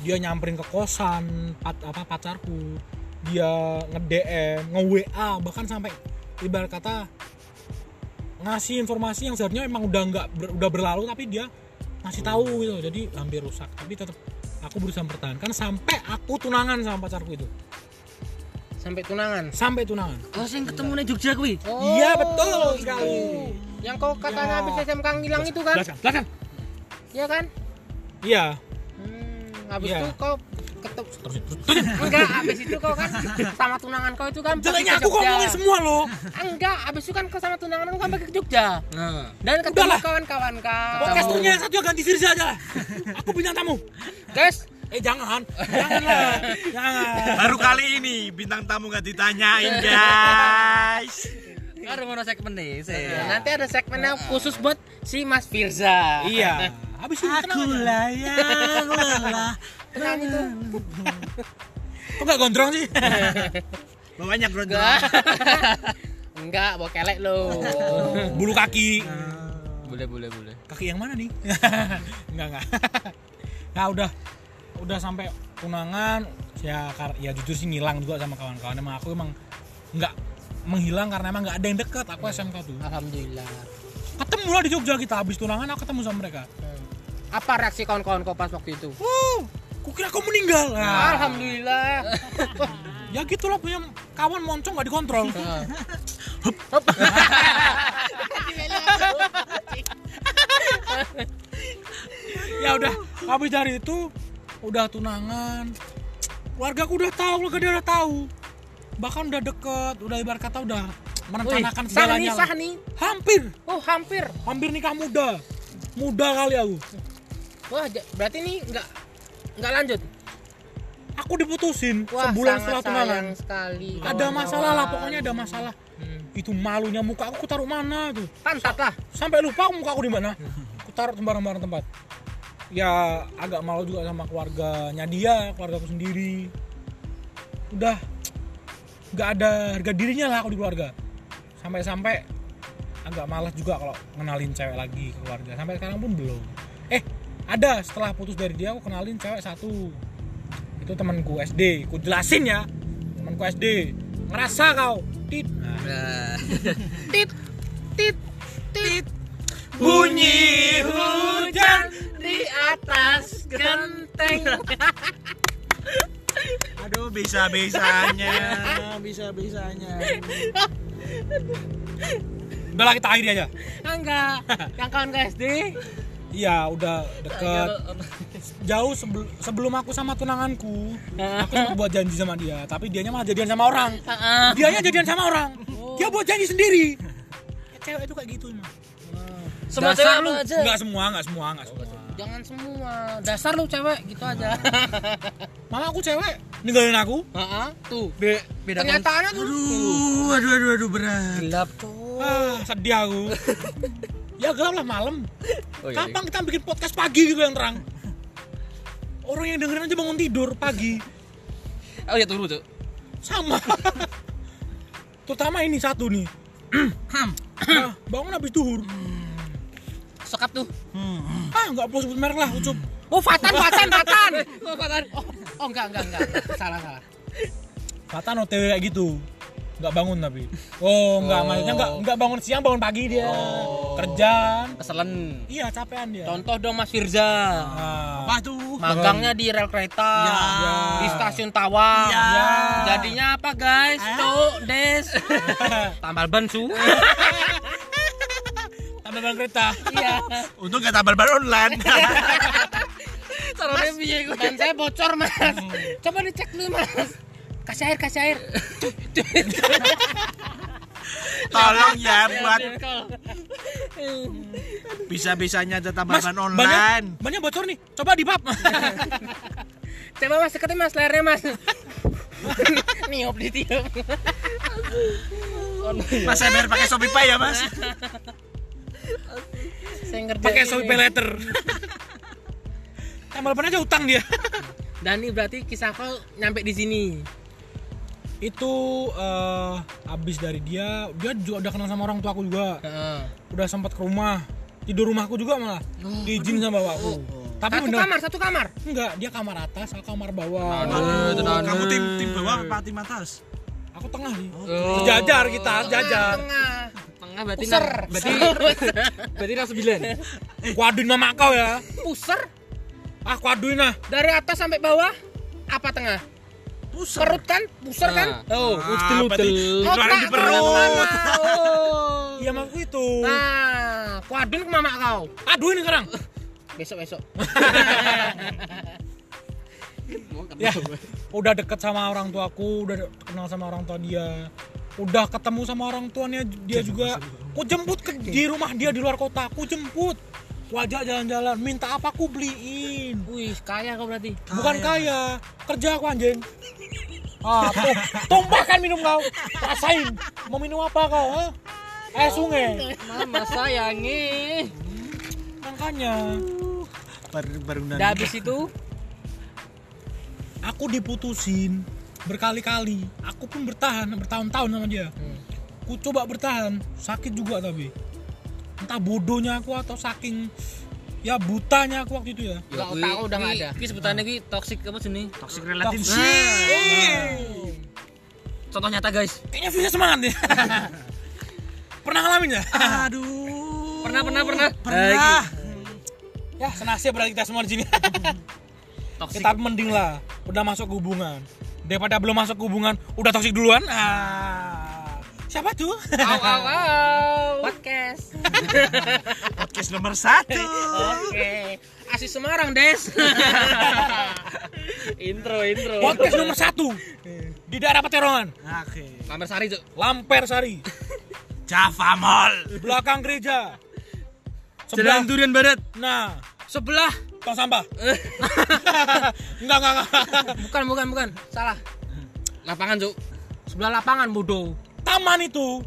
Dia nyamperin ke kosan pat- apa pacarku. Dia nge DM nge WA bahkan sampai ibarat kata ngasih informasi yang seharusnya emang udah nggak ber- udah berlalu tapi dia ngasih tahu gitu. Jadi hampir rusak. Tapi tetap aku berusaha mempertahankan sampai aku tunangan sama pacarku itu sampai tunangan. sampai tunangan Oh, sing ketemu nih Jogja kuwi. iya betul sekali Yang kau katanya Ya. habis SMK ngilang itu kan? belakang belakang Iya kan? iya Hmm, habis Iya. itu kau ketemu terus terus enggak habis itu kau kan sama tunangan kau itu kan jeleknya ke aku ngomongin semua loh enggak habis itu kan kau sama tunangan kau kan pergi ke Jogja Nah. dan ketemu kawan-kawan kau podcasternya satu yang ganti Firza aja lah aku bintang tamu guys eh jangan. <laughs> Jangan lah jangan. Baru kali ini bintang tamu gak ditanyain <laughs> guys. Karo ngono segmen nih, sih. Ya, nanti ada segmennya khusus buat si Mas Firza. Iya. <laughs> Habis ini tenang aja layang lelah. Tenang itu? Kok gak gondrong sih? Bawanya bro enggak enggak bawa kelek lo bulu kaki. Boleh, boleh, boleh. kaki yang mana nih? Enggak enggak nah udah udah sampai tunangan ya kar- ya jujur sih ngilang juga sama kawan-kawan. Emang aku emang nggak menghilang karena emang nggak ada yang dekat aku SMK tuh. Alhamdulillah. Ketemu lah di Jogja kita habis tunangan aku ketemu sama mereka. Apa reaksi kawan-kawan kau pas waktu itu? Wuh, kukira kau meninggal. Nah, alhamdulillah. <laughs> Ya gitulah punya kawan moncong nggak dikontrol. Heeh. <laughs> ya udah habis dari itu udah tunangan. Keluarga aku udah tahu keluarga dia udah tahu. Bahkan udah deket udah ibarat kata udah Wih, merencanakan nih segalanya sah nih. Hampir. Oh hampir. Hampir nikah muda. Muda kali aku. Wah berarti ini nggak nggak lanjut? Aku diputusin wah sebulan setelah tunangan. sekali ada masalah lah pokoknya ada masalah. Hmm. itu malunya muka aku taruh mana tuh? Pantat lah. Sampai lupa aku muka aku di mana. <laughs> Aku taruh sembarang-barang tempat ya agak malu juga sama keluarganya dia keluarga aku sendiri. Udah nggak ada harga dirinya lah aku di keluarga. Sampai-sampai agak malas juga kalau ngenalin cewek lagi ke keluarga. Sampai sekarang pun belum. Eh ada setelah putus dari dia aku kenalin cewek satu. Itu temanku SD ku jelasin ya temanku SD ngerasa kau? Tit. Nah, tit. Tit. Tit bunyi hujan di atas genteng. <laughs> Aduh bisa bisanya Bisa bisanya udah lah kita akhiri aja. Enggak. <laughs> Yang kawan ke SD iya udah deket. Jauh sebel- sebelum aku sama tunanganku aku sempat buat janji sama dia tapi dianya malah jadian sama orang. Heeh. dianya jadian sama orang. Dia buat janji sendiri. Cewek itu kayak gitu emang Semua Dasar cewek lu. aja? nggak semua nggak semua nggak semua Jangan semua. Dasar lu cewek gitu aja. <laughs> Mama aku cewek ninggalin aku. Heeh, tuh. Be beda Kenyataannya tuh Aduh, aduh, aduh, aduh, berat. gelap tuh. Ah, sedih aku. <laughs> ya gelap lah malam. Oh, iya, Kapan kita bikin podcast pagi gitu yang terang? Orang yang dengerin aja bangun tidur pagi. Oh ya tunggu tuh. Sama. <laughs> Terutama ini satu nih. nah, bangun habis duhur. Sekap tuh. Ah, nggak perlu sebut merek lah, ucup. Oh, Fatan, Fatan, Fatan. <laughs> Oh, Fatan. Oh, oh enggak, enggak, enggak. Salah, salah. Fatan OTW kayak gitu. Nggak bangun tapi. Oh, nggak, Oh. maksudnya nggak, nggak bangun siang, bangun pagi dia. Kerjaan. Keselen. Iya, capean dia. Contoh dong Mas Firza. Ah. Apa tuh? Magangnya di rel kereta. Ya. Di stasiun Tawang. Ya. Jadinya apa, guys? Cuk, Des. <laughs> Tambal ban su. <laughs> Tambah bang kereta. Iya. Untung gak tambal ban online. <laughs> Mas, ban saya bocor, Mas. Coba dicek dulu, Mas. Kasih air, kasih air. <laughs> Tolong ya buat bisa-bisanya ada tambal Mas, ban banyak, online. banyak bocor nih. Coba di pap. <laughs> Coba Mas, deketin Mas layarnya, Mas. Niup ditiup. Mas saya bayar pakai Shopee Pay ya, Mas. Saya ngerjain Pakai. Shopee Pay Letter. Tambal ban aja utang dia. Dan ini berarti kisah kau nyampe di sini. Itu eh, habis dari dia, dia juga udah kenal sama orang tua aku juga. Heeh. Udah sempat ke rumah. Tidur rumahku juga malah. Diizin sama bapakku. Tapi Satu bener kamar, satu kamar. enggak, dia kamar atas, aku kamar bawah. Itu dah. Kamu tim tim bawah apa tim atas? Aku tengah sih. Oh. Sejajar kita, sejajar. Tengah. Tengah berarti Puser. na- berarti <laughs> berarti na sembilan. Kuaduin mama kau ya. Puser Ah, kuaduin nah. dari atas sampai bawah. Apa tengah? Pusar. Perut kan? Puser kan? Oh, Ah, berarti udel. dikeluarin di perut. Oh. Iya maksudku itu. Nah, kuadun ke mama kau. Aduin sekarang. Besok besok. <laughs> <laughs> ya udah deket sama orang tuaku udah kenal sama orang tua dia. Udah ketemu sama orang tuanya dia juga. ku jemput ke di rumah dia di luar kota ku jemput. Ku ajak jalan-jalan minta apa ku beliin. Wih, kaya kau berarti. bukan kaya. kerja aku anjing. Ah tuh tumpahkan minum kau. Rasain. Mau minum apa kau ha? eh sungai. Mama sayangi. makanya. Baru baru habis itu aku diputusin berkali-kali aku pun bertahan bertahun-tahun sama dia ku coba bertahan sakit juga tapi entah bodohnya aku atau saking ya butanya aku waktu itu ya otak aku udah nggak ada. Ki sebutannya ki toxic apa sih nih? toxic relationship. Nah. Contoh nyata guys. kayaknya bisa semangat nih <laughs> pernah ngalamin ya Aduh. Pernah pernah pernah. Pernah. ya senasib berarti kita semua di sini <laughs> Toxic. kita mending lah udah masuk ke hubungan daripada belum masuk ke hubungan udah toksik duluan ah siapa tuh Au au au. <laughs> Podcast. <laughs> Podcast nomor satu. Oke. Asis Semarang, Des. <laughs> intro intro. podcast nomor satu di daerah Peterongan Oke. Lamber Sari, Cuk. Lamper Sari Java Mall. belakang gereja Jalan sebelah Durian Barat. nah Sebelah. tong sampah <laughs> enggak enggak enggak Bukan, bukan, bukan. Salah. Lapangan, Cuk. Sebelah lapangan bodoh. taman itu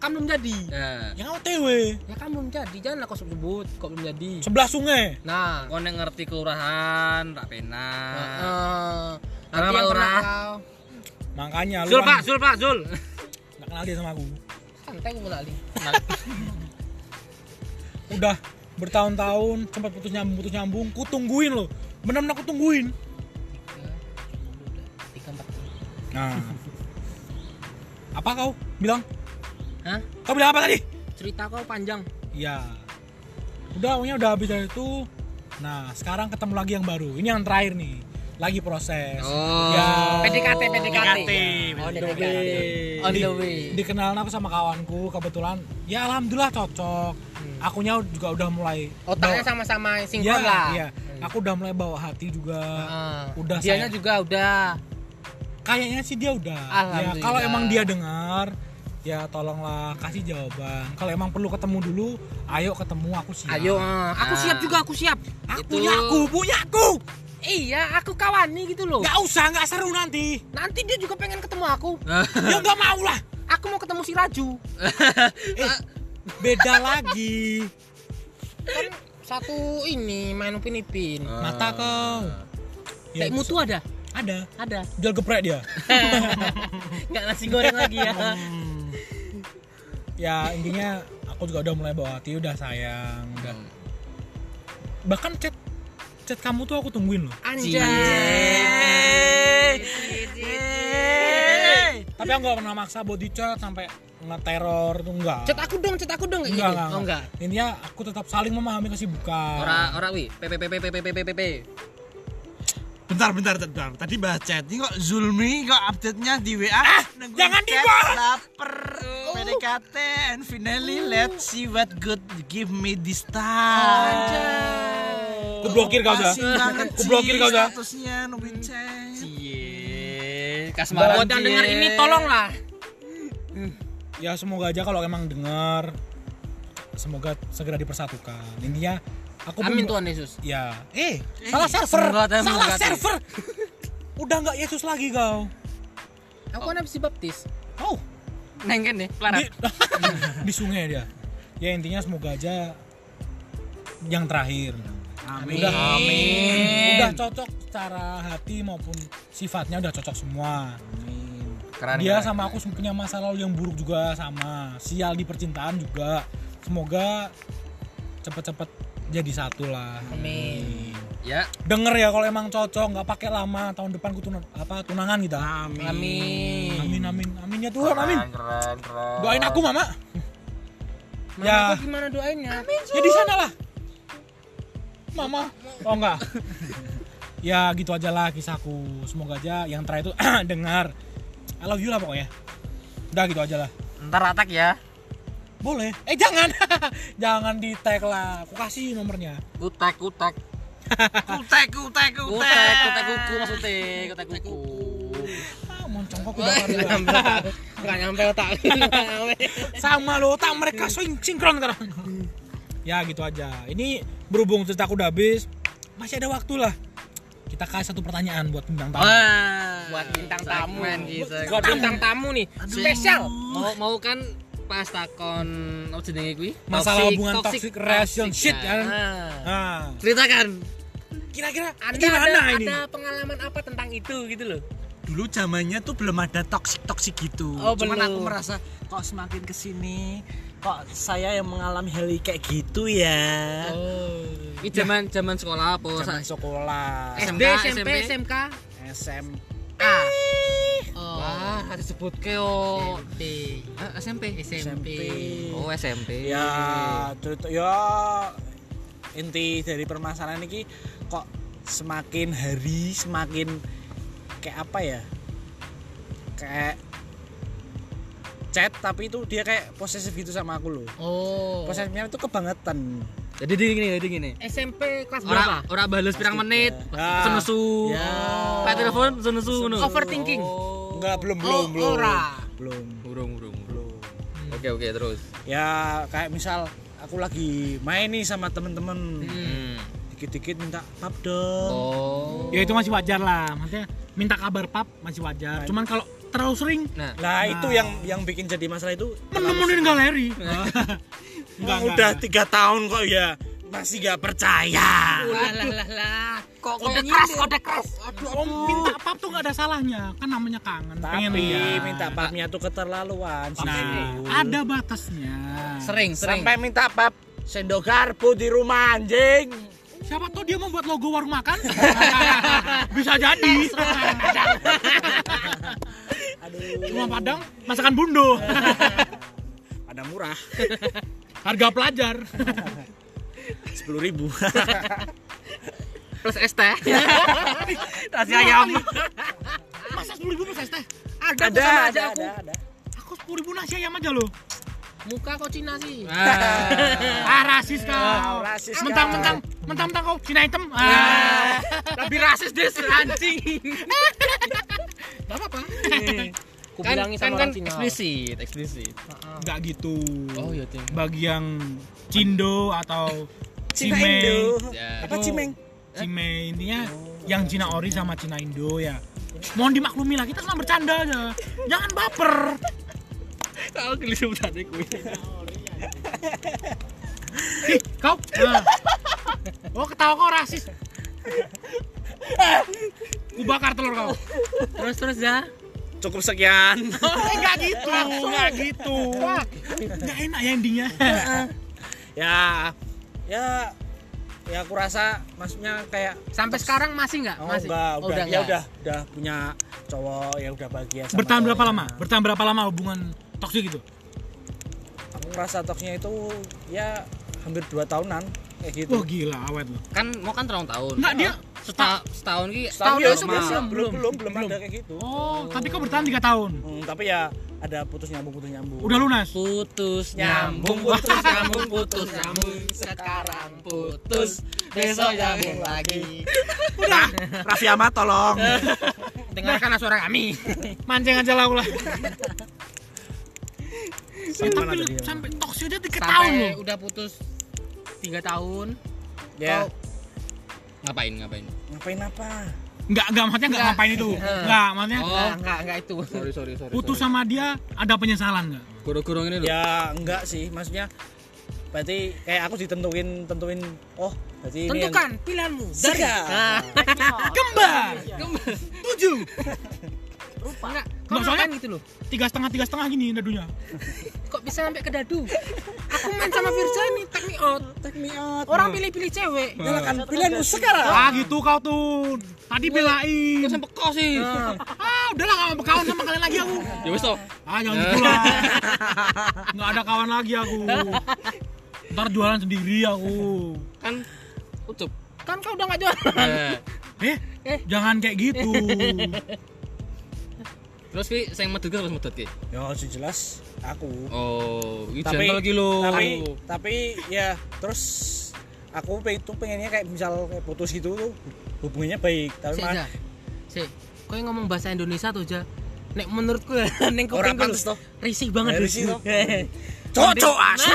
Kan belum jadi. Nah, yang OTW Ya kan belum jadi. Janganlah kau sebut kok belum jadi. sebelah sungai Nah, kau yang ngerti kelurahan, tak pena. Nanti yang pernah lurah. kau makanya lu Zul, kan Pak, Zul, Pak, Zul. nggak kenal dia sama aku santai gue kenali. udah bertahun-tahun sempat putus nyambung putus nyambung. Ku tungguin loh. Benar-benar aku tungguin nah. Apa kau bilang? Hah? kau bilang apa tadi? Cerita kau panjang. ya udah pokoknya udah habis dari itu. Nah sekarang ketemu lagi yang baru. Ini yang terakhir nih lagi proses Oh. ya PDKT, PDKT. PDKT. On the way. On the way. dikenalin aku sama kawanku kebetulan ya alhamdulillah cocok akunya juga udah mulai Otaknya bawa- sama-sama Iya, sinkron lah. iya. aku udah mulai bawa hati juga Ah, udah dianya saya- juga udah kayaknya sih dia udah ya kalau emang dia dengar ya tolonglah kasih jawaban kalau emang perlu ketemu dulu ayo ketemu aku siap Ayo, eh, aku siap juga, aku siap. aku Itu- punya aku punya aku Iya, aku kawani gitu loh. nggak usah nggak seru nanti Nanti dia juga pengen ketemu aku. <laughs> ya nggak mau lah Aku mau ketemu si Raju. <laughs> eh, beda lagi Kan satu ini main upin ipin. mata kau Ya, Kayak mutu ada? ada Ada. jual geprek dia <laughs> Enggak nasi goreng lagi ya. Hmm. ya intinya aku juga udah mulai bawa hati udah sayang udah bahkan chat chat kamu tuh aku tungguin loh tapi aku nggak pernah maksa body chat sampai nge-terror tuh enggak Cet aku dong, cet aku dong kayak enggak, gitu. enggak, Oh enggak. intinya aku tetap saling memahami kesibukan Ora ora wi. PPPPPPPPP. Bentar, bentar, bentar. Tadi bahas chat. Ini kok Zulmi kok update-nya di WA? Nungguin jangan dibahas. Laper. PDKT and finally let's see what good give me this time. Ku blokir kau dah. Masih banget Ku blokir sih kau dah. Statusnya nungguin chat. Cie. Kasmaran. Buat yang dengar ini tolonglah. ya semoga aja kalau emang dengar semoga segera dipersatukan intinya aku Amin Tuhan Yesus. ya eh salah server salah server udah nggak Yesus lagi kau Aku kan habis dibaptis. oh Neng kene, di, Clara. <laughs> di sungai dia ya intinya semoga aja yang terakhir Amin. udah udah cocok secara hati maupun sifatnya udah cocok semua Keren. dia keren. sama aku punya masa lalu yang buruk juga sama sial di percintaan juga semoga cepet-cepet jadi satu lah Amin. Ya. denger ya kalau emang cocok nggak pakai lama tahun depan ku tuna- apa tunangan kita Amin. Amin. amin amin amin ya Tuhan amin Keren, keren, keren. doain aku mama Mama Ya. aku gimana doainnya? ya di sana lah mama oh enggak ya gitu aja lah kisahku semoga aja yang terakhir itu <clears throat> dengar I love you lah pokoknya udah gitu aja lah Ntar atak ya. boleh eh jangan <laughs> jangan di tag lah aku kasih nomornya Kutek, kutek. Kutek, <laughs> kutek, Kutek, kutek. kutek kuku maksudnya. Kutek kuku. ah moncong kok udah. <laughs> Enggak nyampe otak. Nggak nyampe. sama lo otak mereka sing sinkron sekarang ya gitu aja ini berhubung ceritaku udah habis masih ada waktu lah kita kasih satu pertanyaan buat bintang tamu Wah. Buat bintang tamu. Kita. Buat bintang tamu nih, spesial. Mau mau kan pas takon apa jenenge kuwi? masalah hubungan toxic, relationship toxic, kan Nah, nah Ceritakan. kira-kira Anda gimana ada, ini ada pengalaman apa tentang itu gitu loh? Dulu zamannya tuh belum ada toxic toxic gitu. Oh, Cuman belum. aku merasa kok semakin ke sini kok saya yang mengalami hal kayak gitu ya. Oh. Ini zaman zaman sekolah apa? Zaman sekolah, SMK, SD, SMP, SMP. SMK. SMA, Oh. Wah, harus sebut ke. SMP. SMP. SMP. Oh, SMP. ya cerita ya inti dari permasalahan ini kok semakin hari semakin kayak apa ya kayak chat tapi itu dia kayak posesif gitu sama aku loh Oh. posesifnya itu kebangetan Jadi di gini, jadi gini. SMP kelas Ora berapa? ora bales pirang menit. Ya. Senesu. Ya. Pak telepon senesu ngono. Overthinking. enggak belum Oh, belum belum ora. belum Burung, burung, burung. belum Oke, oke, terus. ya kayak misal aku lagi main nih sama temen-temen Hmm. dikit-dikit minta pap dong Oh. ya itu masih wajar lah maksudnya minta kabar pap masih wajar cuman kalau terlalu sering. Nah, Nah, itu yang yang bikin jadi masalah itu menemuin galeri. <laughs> Enggak, udah tiga tahun kok ya masih gak percaya. Lah lah lah lah. kok kode keras, kode keras. Oh, minta pap tuh gak ada salahnya. Kan namanya kangen pengen Tapi lihat. minta papnya tuh keterlaluan. nah ada batasnya. Sering, sering. Sampai minta pap sendok garpu di rumah anjing. siapa tahu dia membuat logo warung makan. <laughs> Bisa jadi <laughs> rumah padang masakan bundo <laughs> Ada murah, harga pelajar sepuluh ribu. <laughs> Plus es teh. <laughs> Nasi ayam. masa sepuluh ribu plus es teh Ada, ada, sama ada, aja aku. ada, ada. aku sepuluh ribu nasi ayam aja loh Muka kok Cina sih. ah rasis kau Wow, rasis kau. mentang-mentang mentang-mentang kau Cina hitam ah Lebih rasis deh si anjing. Gak apa-apa. Aku kan bilangin kan sama kan Cina. eksplisit eksplisit. Nggak gitu. Oh iya ting bagi yang Cindo atau Cina Cime Indo. Ya. Apa Cimeng? Cime intinya yang Cina ori sama Cina Indo ya. Mohon dimaklumi lah kita cuma bercanda aja. Jangan baper. Kalau geli sebutannya kuwi Ih, kau. Nah. oh ketawa kau rasis. Ku bakar telur kau. Terus terus ya. Cukup sekian. Eh, nggak gitu. <laughs> Nggak gitu. Nggak enak ya endingnya. Ya ya ya aku rasa maksudnya kayak Sampai sekarang masih nggak? oh, masih. enggak, Oh, udah, ya nggak? udah udah punya cowok yang udah bahagia sama bertahan berapa lama? Bertahan berapa lama hubungan toksik itu? Aku ngerasa toksnya itu ya hampir dua tahunan kayak gitu. Wah gila awet loh. Kan mau kan terang tahun. Nggak dia Seta- setahun ki Setahun Tahun ya, itu belum, belum, belum, belum, belum, ada kayak gitu. oh tapi kau bertahan tiga tahun? Hmm, tapi ya ada putus nyambung, putus nyambung. udah lunas? Putus Nyambung, nyambung putus, nyambung putus nyambung. sekarang putus besok nyambung lagi. <laughs> Udah, Raffi Ahmad tolong. <laughs> Dengarkan suara kami. <laughs> mancing aja lah. Ulah Sampai sampai toksik aja tiga tahun loh. udah putus tiga tahun. ya, ngapain ngapain ngapain apa? nggak nggak maksudnya nggak Nggak. ngapain itu Eh. nggak maksudnya Oh. Enggak, enggak, enggak itu. sorry sorry sorry putus sama dia ada penyesalan nggak guru-guru ini loh Ya enggak sih, maksudnya berarti kayak aku ditentuin tentuin oh berarti ini yang Tentukan pilihanmu dari. Nah, kembar tujuh <laughs> enggak. Kok Nggak, soalnya- gitu loh? tiga setengah tiga setengah gini dadunya Kok bisa sampai ke dadu? Aku main sama Firza ini, take me out. take me out. Orang pilih-pilih cewek. Silakan pilihanmu sekarang. ah gitu kau tuh tadi belain kok sampai kau sih Nah, ah udahlah nggak mau berkawan sama kalian lagi aku ya wes toh ah jangan gitu lah nggak ada kawan lagi aku ntar jualan sendiri aku kan ucup kan kau udah enggak jualan. Eh, eh, Eh. jangan kayak gitu terus ki saya medut ki terus medut ki Ya sih jelas aku. oh tapi gentle lagi lo tapi tapi ya terus aku tuh pengennya kayak misal kayak putus gitu tuh hubungannya baik tapi mah. Sik. Kau yang ngomong bahasa Indonesia tuh, Ja. Nek menurutku <laughs> ya, kupingku pantes toh. risih banget Dus. risih. Eh. <laughs> cocok asu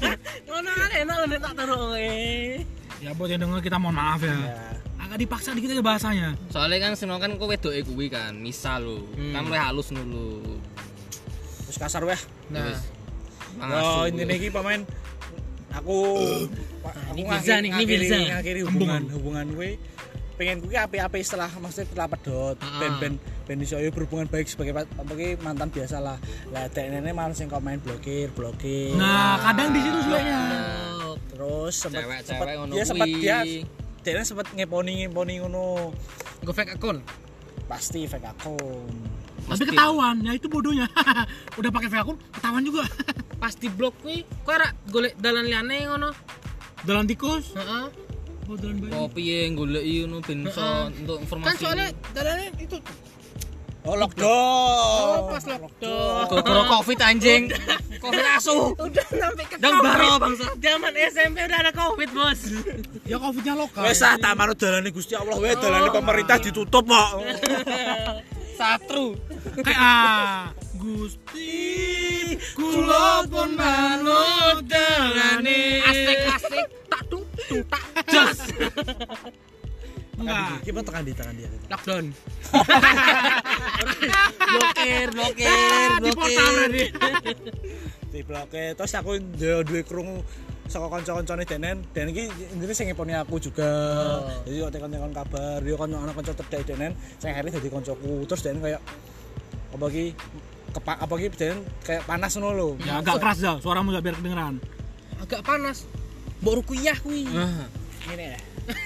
<laughs> Ngono kan enak lho nek tak taruh eh. Ya buat yang denger kita mohon maaf ya. Ya agak dipaksa dikit aja bahasanya. Soalnya kan sino kan kau wedok kuwi kan misal lo Hmm. kan lu halus dulu terus kasar weh. Nah, oh ini nih pemain aku pa- aku ini Firza nih, ini Firza. ngakhiri hubungan hubungan gue pengen gue api-api setelah maksudnya setelah pedot. Ah. ben ben ben iso yo berhubungan baik sebagai sebagai mantan biasa lah lah dek nenek malah sing kok main blokir blokir. Nah kadang di situ sulitnya terus sempat sempat dia sempat dia dia sempat ngeponi ngeponi ngono. Gue fake account. pasti fake akun tapi ketahuan ya itu bodohnya. <laughs> Udah pakai fake akun ketahuan juga. <laughs> Pas di blok kuwi, kau ora golek dalan liyane ngono. dalam tikus? Heeh. Oh dalam bayi oh piye ngono ben iso untuk informasi. Kan soalnya dalannya itu. Oh lockdown. Oh, pas lockdown. gara-gara covid anjing? Covid asu. Udah sampai ke Dang baro, bangsa. Zaman SMP udah ada Covid, Bos. ya covidnya lokal. Wes ah tak manut dalane Gusti Allah. Wes dalane pemerintah ditutup kok. Satru. Kayak ah Gusti kula pun manut dalane. Asik-asik tak dung dung tak jos. enggak gimana tekan di tangan dia Lockdown. <laughs> blokir blokir berarti. Di blokir. Terus aku duwe duwe krungu saka kanca-kancane Denen. Dan iki intine sing ngeponi aku juga. Jadi kok tekan-tekan kabar yo kan anak kanca terdek Denen. Sing akhirnya dadi kancaku. Terus Denen kayak apa iki kepak apa iki Denen kayak panas ngono lho. Ya agak keras dah suaramu gak biar kedengeran. Agak panas. Mbok rukuyah kuwi. ngene ya <laughs>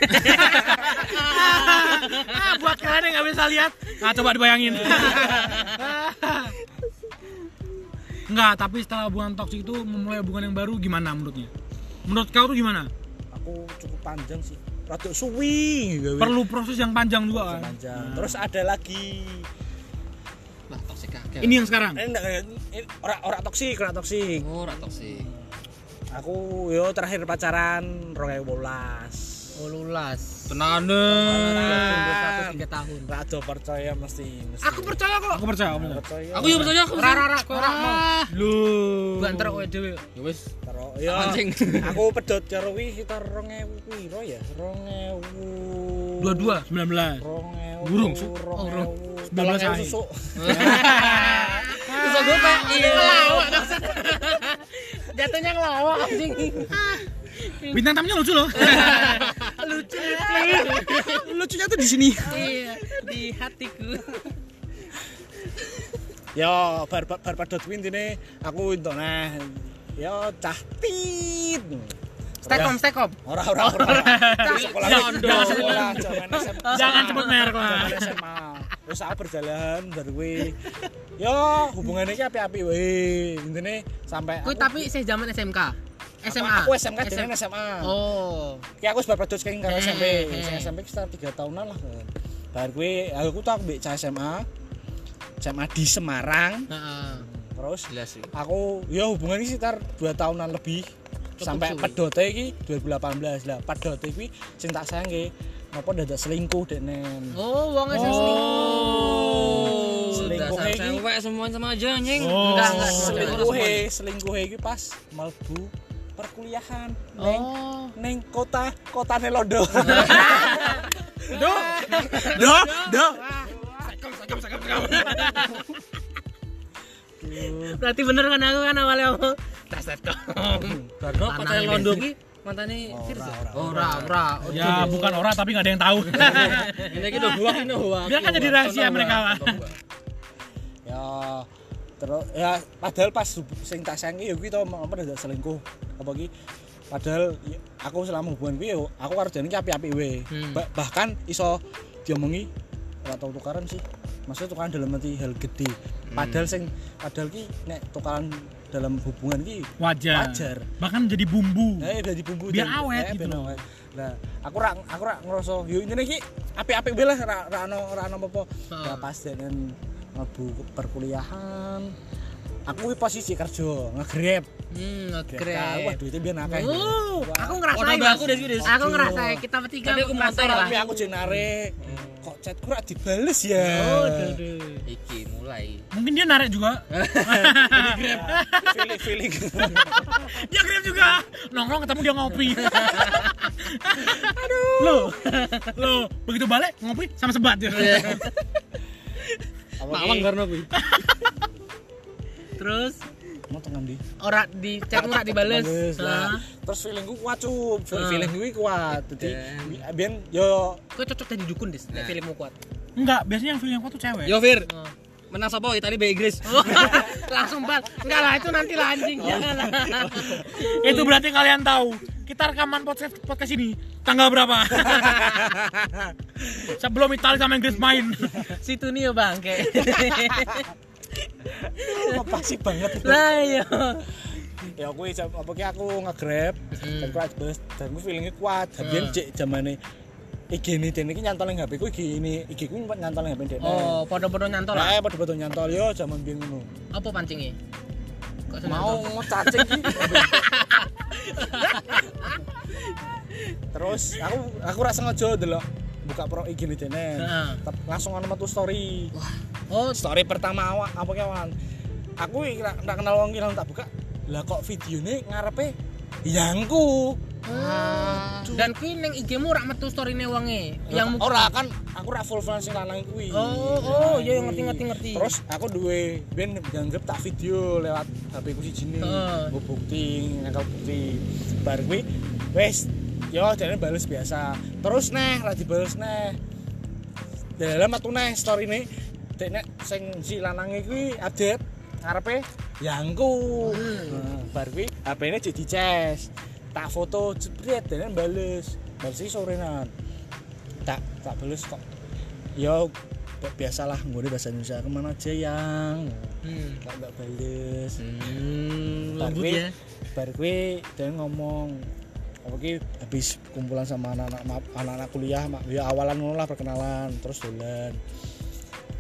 ah, buat kalian yang gak bisa lihat nah coba dibayangin. <laughs> Enggak, tapi setelah hubungan toksik itu memulai hubungan yang baru gimana menurutnya? Menurut kau tuh gimana? aku cukup panjang sih. Rada suwi gawe Perlu proses yang panjang juga kan? panjang. Terus ada lagi. Lah toksik kakek Ini yang sekarang. ini enggak ini ora ora toksik ora toksik oh ora toksik aku yo terakhir pacaran 2012 Ululas. Tenan. Umur satu tiga tahun. Rado percaya mesti mesti. Aku percaya kok. Aku percaya kamu. percaya. Aku juga percaya aku. Rara rara kok ora mau. Lu. Banter kowe dhewe. Ya wis. Karo ya. Mancing. <laughs> Aku pedot karo kuwi sekitar 2000 piro ya? 2000. Dua-dua. 19. 2000. Burung. Oh, burung. 19 19 ae. susu. Terus aku kayak iya. Jatuhnya ngelawak anjing. Bintang tamunya lucu loh. <laughs> Lucu. Lucunya tuh di sini. Iya, di hatiku. Ya bar bar, bar kuwi intine aku entuk nah. Ya cah tit. Stekom, stekom. Ora ora ora. Jangan- jangan sebut zaman SMA. Jangan sebut merek lah. Terus aku berjalan bar kuwi. Ya hubungannya iki api-api wae. Intine sampai Kuwi aku- tapi sih zaman SMK. SMA. Aku SMK dengan SMA. Oh. Ki aku pedot kenging karo Eh, SMP. Sing SMP sekitar 3 tahunan lah. Bar kuwi aku tuh aku mbek cah SMA. SMA di Semarang. Heeh. Terus Jelas sih. aku ya hubungan ini sekitar 2 tahunan lebih sampai pedote iki 2018 lah pedote iki sing tak sayangke ngopo dadak selingkuh denen Oh, wong sing Oh. Selingkuh iki. cewek semuanya sama aja anjing. Oh. Enggak, enggak. selingkuh selingkuh iki pas melbu perkuliahan neng Oh. neng kota kotane Londo Do. Do. Do. Berarti bener kan aku kan awalnya ngomong tas. Karena ini. Londo ki mantane Ora, Firza. ora, Ora, ora. Ya bukan orang tapi nggak ada yang tahu. <laughs> Ini ki udah huak ini huak. Biar kan jadi rahasia mereka lah. ya terus ya padahal pas sing tak sayangke ya kuwi to apa dadak selingkuh apa ki padahal ya, aku selama hubungan kuwi yo aku karo jane ki api-api wae Hmm. Ba- bahkan iso diomongi ora tau tukaran sih maksudnya tukaran dalam arti hal gede padahal sing padahal ki nek tukaran dalam hubungan ki Wajar. wajar Bahkan jadi bumbu. Eh jadi bumbu Biar jadi- awet eh, gitu awet. Nah, aku rak aku rak ngerasa yo intine iki apik-apik wae lah ra ra ono ra ono apa-apa. Ya pas mlebu perkuliahan. Aku iki posisi kerja, nge-grab. Hmm, keren. Wah, duitnya biar akeh. Oh, aku Oh, ngerasain. tambah Mas. aku, Des. Aku ngerasain kita bertiga aku motor, lah. Tapi aku jenare kok chatku rak dibales ya. Oh, duh. Iki mulai. Mungkin dia narik juga. <laughs> feeling feeling. dia grab juga. Nongkrong ketemu dia ngopi. <laughs> Aduh. Lo, lo begitu balik ngopi sama sebat. Apa Mawang karena kuwi. <laughs> Terus Mau tengah di. ora di chat ora dibales. Lah. Terus feelingku kuat cuy. Ah. Feeling gue kuat. Jadi biar yo Kau cocok jadi dukun. Nek Nah. filmmu kuat. Enggak, biasanya yang feeling yang kuat tuh cewek. Yo Fir, Oh. menang sapa tadi Be Inggris. <laughs> Langsung bal. Enggak lah, itu nanti lah anjing. Oh. Jangan lah. <laughs> Itu berarti kalian tahu kita rekaman podcast podcast ini tanggal berapa? <laughs> Sebelum Italia sama Inggris main. Situ nih ya, Bang. Kayak. Sih banget. Lah iya. ya aku apa ki aku nge-grab dan kuat bus dan gue feelingnya kuat. Tapi cek zamane IG ini dan ini nyantol yang HP ku IG ini IG ku nyantol yang HP dene Oh, podo-podo nyantol nah lah. pada betul nyantol. Yo zaman biyen ngono? Apa pancingnya? Kok mau ngecacing ki. <laughs> Terus aku aku rasa sengaja delok buka pro IG ini dene Heeh. Tep- langsung ana metu story. Oh, story pertama awak apa ki awan aku ra kenal wong langsung tak buka. Lah kok videone ngarepe? Yangku dan kuwi ning IG-mu rak metu story-ne wonge. Yang ora kan aku rak full fans sing lanang kuwi. Oh, oh, iya ngerti ngerti ngerti. terus aku duwe ben dianggap tak video lewat HP ku sijine nggo bukti nyekel bukti. Bar kuwi wis yo jane bales biasa. Terus neh ra dibales neh. Dalam metu neh story ne dekne sing si lanange kuwi update ngarepe yangku Nah, bar kuwi HP-ne jadi ces tak foto jebret dan bales. Bales iki sorenan. Tak tak bales kok. Yo bi- biasalah gue bahasa Indonesia. Ke mana aja yang? Hmm. nggak nggak bales. Hmm, lembut ya. bar ngomong apa ki habis kumpulan sama anak-anak anak-anak kuliah mak ya awalan ngono lah perkenalan terus dolan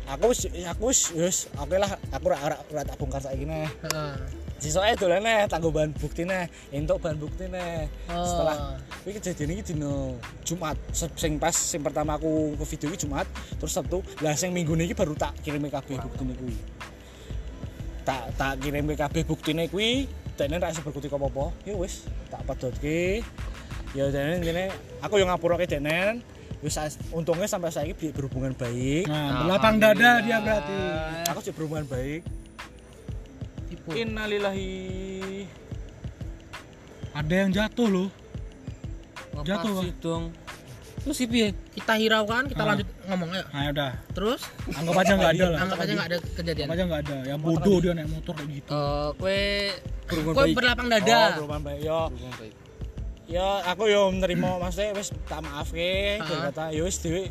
aku wis aku wis wis oke lah aku ora ora ora tak bongkar saiki Heeh. Sisoke dolane tanggo bahan buktine, entuk bahan buktine. Oh. Setelah kuwi kejadian iki dino Jumat. Sing pas sing pertama aku ke video iki Jumat, terus Sabtu. Lah sing minggu iki baru tak kirime kabeh buktine kuwi. Tak tak kirime kabeh buktine kuwi, dene ra iso berkutik apa-apa. Ya wis, tak pedhotke. Ya dene intine aku yo ngapurake denen. Wis as- untungnya sampai saiki bi- berhubungan baik. Nah, belakang dada dia berarti. Aku juga berhubungan baik. Innalillahi. Ada yang jatuh loh. Jatuh, Jatuh dong. Terus sih piye? Kita hiraukan, kita Ah. lanjut ngomong ayo. Nah, udah. Terus Anggap aja nggak ada lah. anggap aja nggak ada kejadian. Anggap aja nggak ada. Yang bodoh dia naik motor kayak gitu. Eh, kue baik. berlapang Oh, dada. berhubungan baik. Yo, yo aku yo menerima maksudnya wis tak maafke, Ah. dari kata yo wis dhewe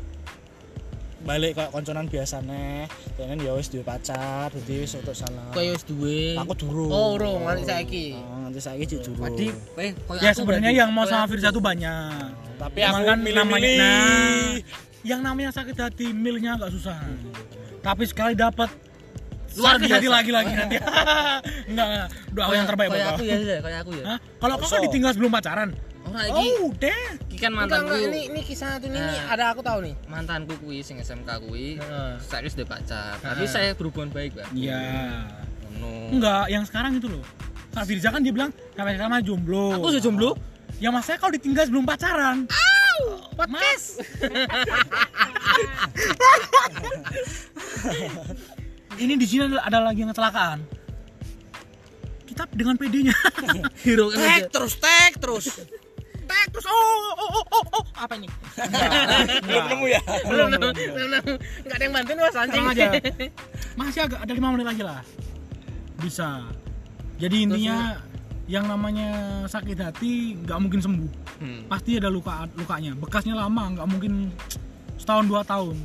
balik kayak konconan biasane. Denen yo wis duwe pacar, dadi wis untuk salah. Kau wis duwe. Aku durung. Oh, urung nganti saiki. Oh, nanti saiki cik durung. Wadi, eh, koyo Ya sebenarnya yang mau sama Firza tuh banyak. Tapi Cuman aku kan namanya nah, yang namanya sakit hati milnya agak susah. Tapi sekali dapat Luar biasa. lagi-lagi nanti. <laughs> enggak, enggak. Doa yang terbaik buat aku ya, kayak aku ya. Hah? Kalau kau kan ditinggal sebelum pacaran. Ora iki, Oh, udah. iki kan mantanku. enggak, ini ini kisah satu ini, ini Nah. ada aku tahu nih. mantanku kuwi sing SMK kuwi Heeh. saya sudah pacar tapi Heeh. saya berhubungan baik Pak Iya. no. Enggak, yang sekarang itu loh. Kak Firza kan dia bilang sampai sekarang mah jomblo. aku sudah jomblo Ya maksudnya kalau ditinggal sebelum pacaran. Podcast. <laughs> Ini di sini ada, ada lagi yang kecelakaan. Kita dengan PD-nya. hero kan Tek terus, tek terus. Tek terus. Oh, oh, oh, oh, oh. Apa ini? belum nemu ya. Belum, belum, belum. Enggak ada yang bantuin Mas anjing. Aja. Masih agak ada lima menit lagi lah. Bisa. Jadi intinya yang namanya sakit hati nggak mungkin sembuh. Hmm. Pasti ada luka lukanya. Bekasnya lama, nggak mungkin setahun dua tahun.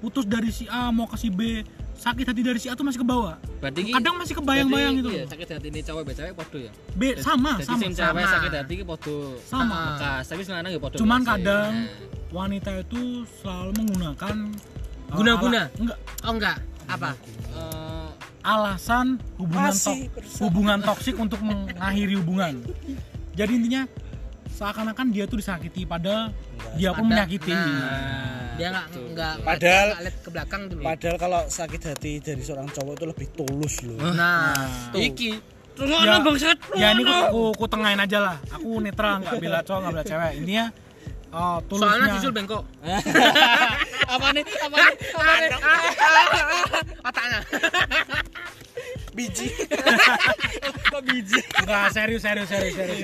Putus dari si A mau ke si B, sakit hati dari si A tuh masih ke bawah. berarti Kadang masih kebayang-bayang gitu. iya, sakit hati ini cowok be cewek podo ya B sama, jadi sama. sing cewek sama. sakit hati ki podo Sama. bekas tapi lanang ya podo Cuman kadang Nah. wanita itu selalu menggunakan uh, Guna-guna? ala- enggak Oh enggak. Apa? Eh, alasan hubungan bersama. hubungan toksik untuk mengakhiri hubungan. Jadi intinya seakan-akan dia tuh disakiti padahal dia pun menyakiti. Nah, dia enggak enggak Padahal- enggak lihat ke belakang dulu. Padahal kalau sakit hati dari seorang cowok itu lebih tulus loh. Nah, tuh. iki Ya, ya ini aku, aku, aku tengahin aja lah. Aku netral nggak bela cowok nggak bela cewek. Intinya uh, tulusnya. Soalnya sisul bengkok. <laughs> apa nih apa nih apa nih <laughs> Otaknya. <laughs> Biji. <laughs> kok biji Enggak serius serius serius serius.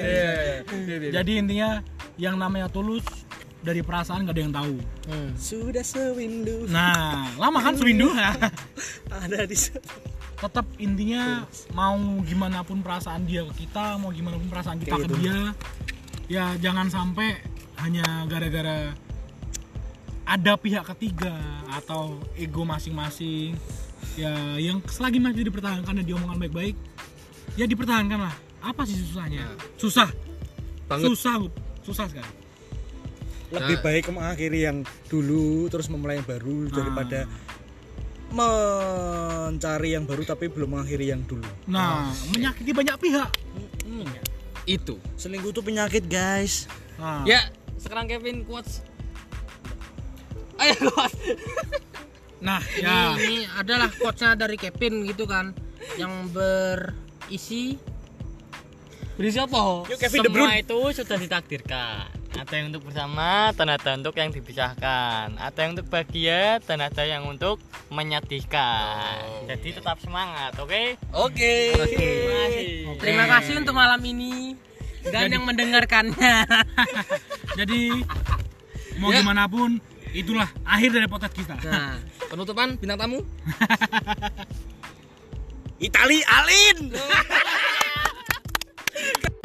serius. Jadi intinya yang namanya tulus dari perasaan nggak ada yang tahu. Hmm. Sudah sewindu Nah, lama kan sewindu <laughs> ada di tetap intinya mau gimana pun perasaan dia ke kita mau gimana pun perasaan kita Kayak ke dia ya jangan sampai hanya gara-gara ada pihak ketiga atau ego masing-masing ya yang selagi masih dipertahankan dan diomongan baik-baik ya dipertahankan lah. Apa sih susahnya? Susah. Banget. susah susah sekali. Lebih Nah. baik mengakhiri yang dulu terus memulai yang baru daripada mencari yang baru tapi belum mengakhiri yang dulu. nah menyakiti banyak pihak. Itu. Selingkuh itu penyakit, guys. nah, ya sekarang Kevin quotes ayo quotes <laughs> nah Ini, ya ini adalah quotes-nya dari Kevin gitu kan yang berisi berisi apa Yuk Kevin Semua itu sudah ditakdirkan. Ada yang untuk bersama dan ada untuk yang dipisahkan. Ada yang untuk bahagia dan ada yang untuk menyedihkan. Jadi tetap semangat, oke? oke Terima kasih. terima kasih untuk malam ini dan yang mendengarkannya. <laughs> jadi mau Ya. gimana pun itulah akhir dari podcast kita. Nah penutupan bintang tamu? <laughs> Itali Alin. <laughs>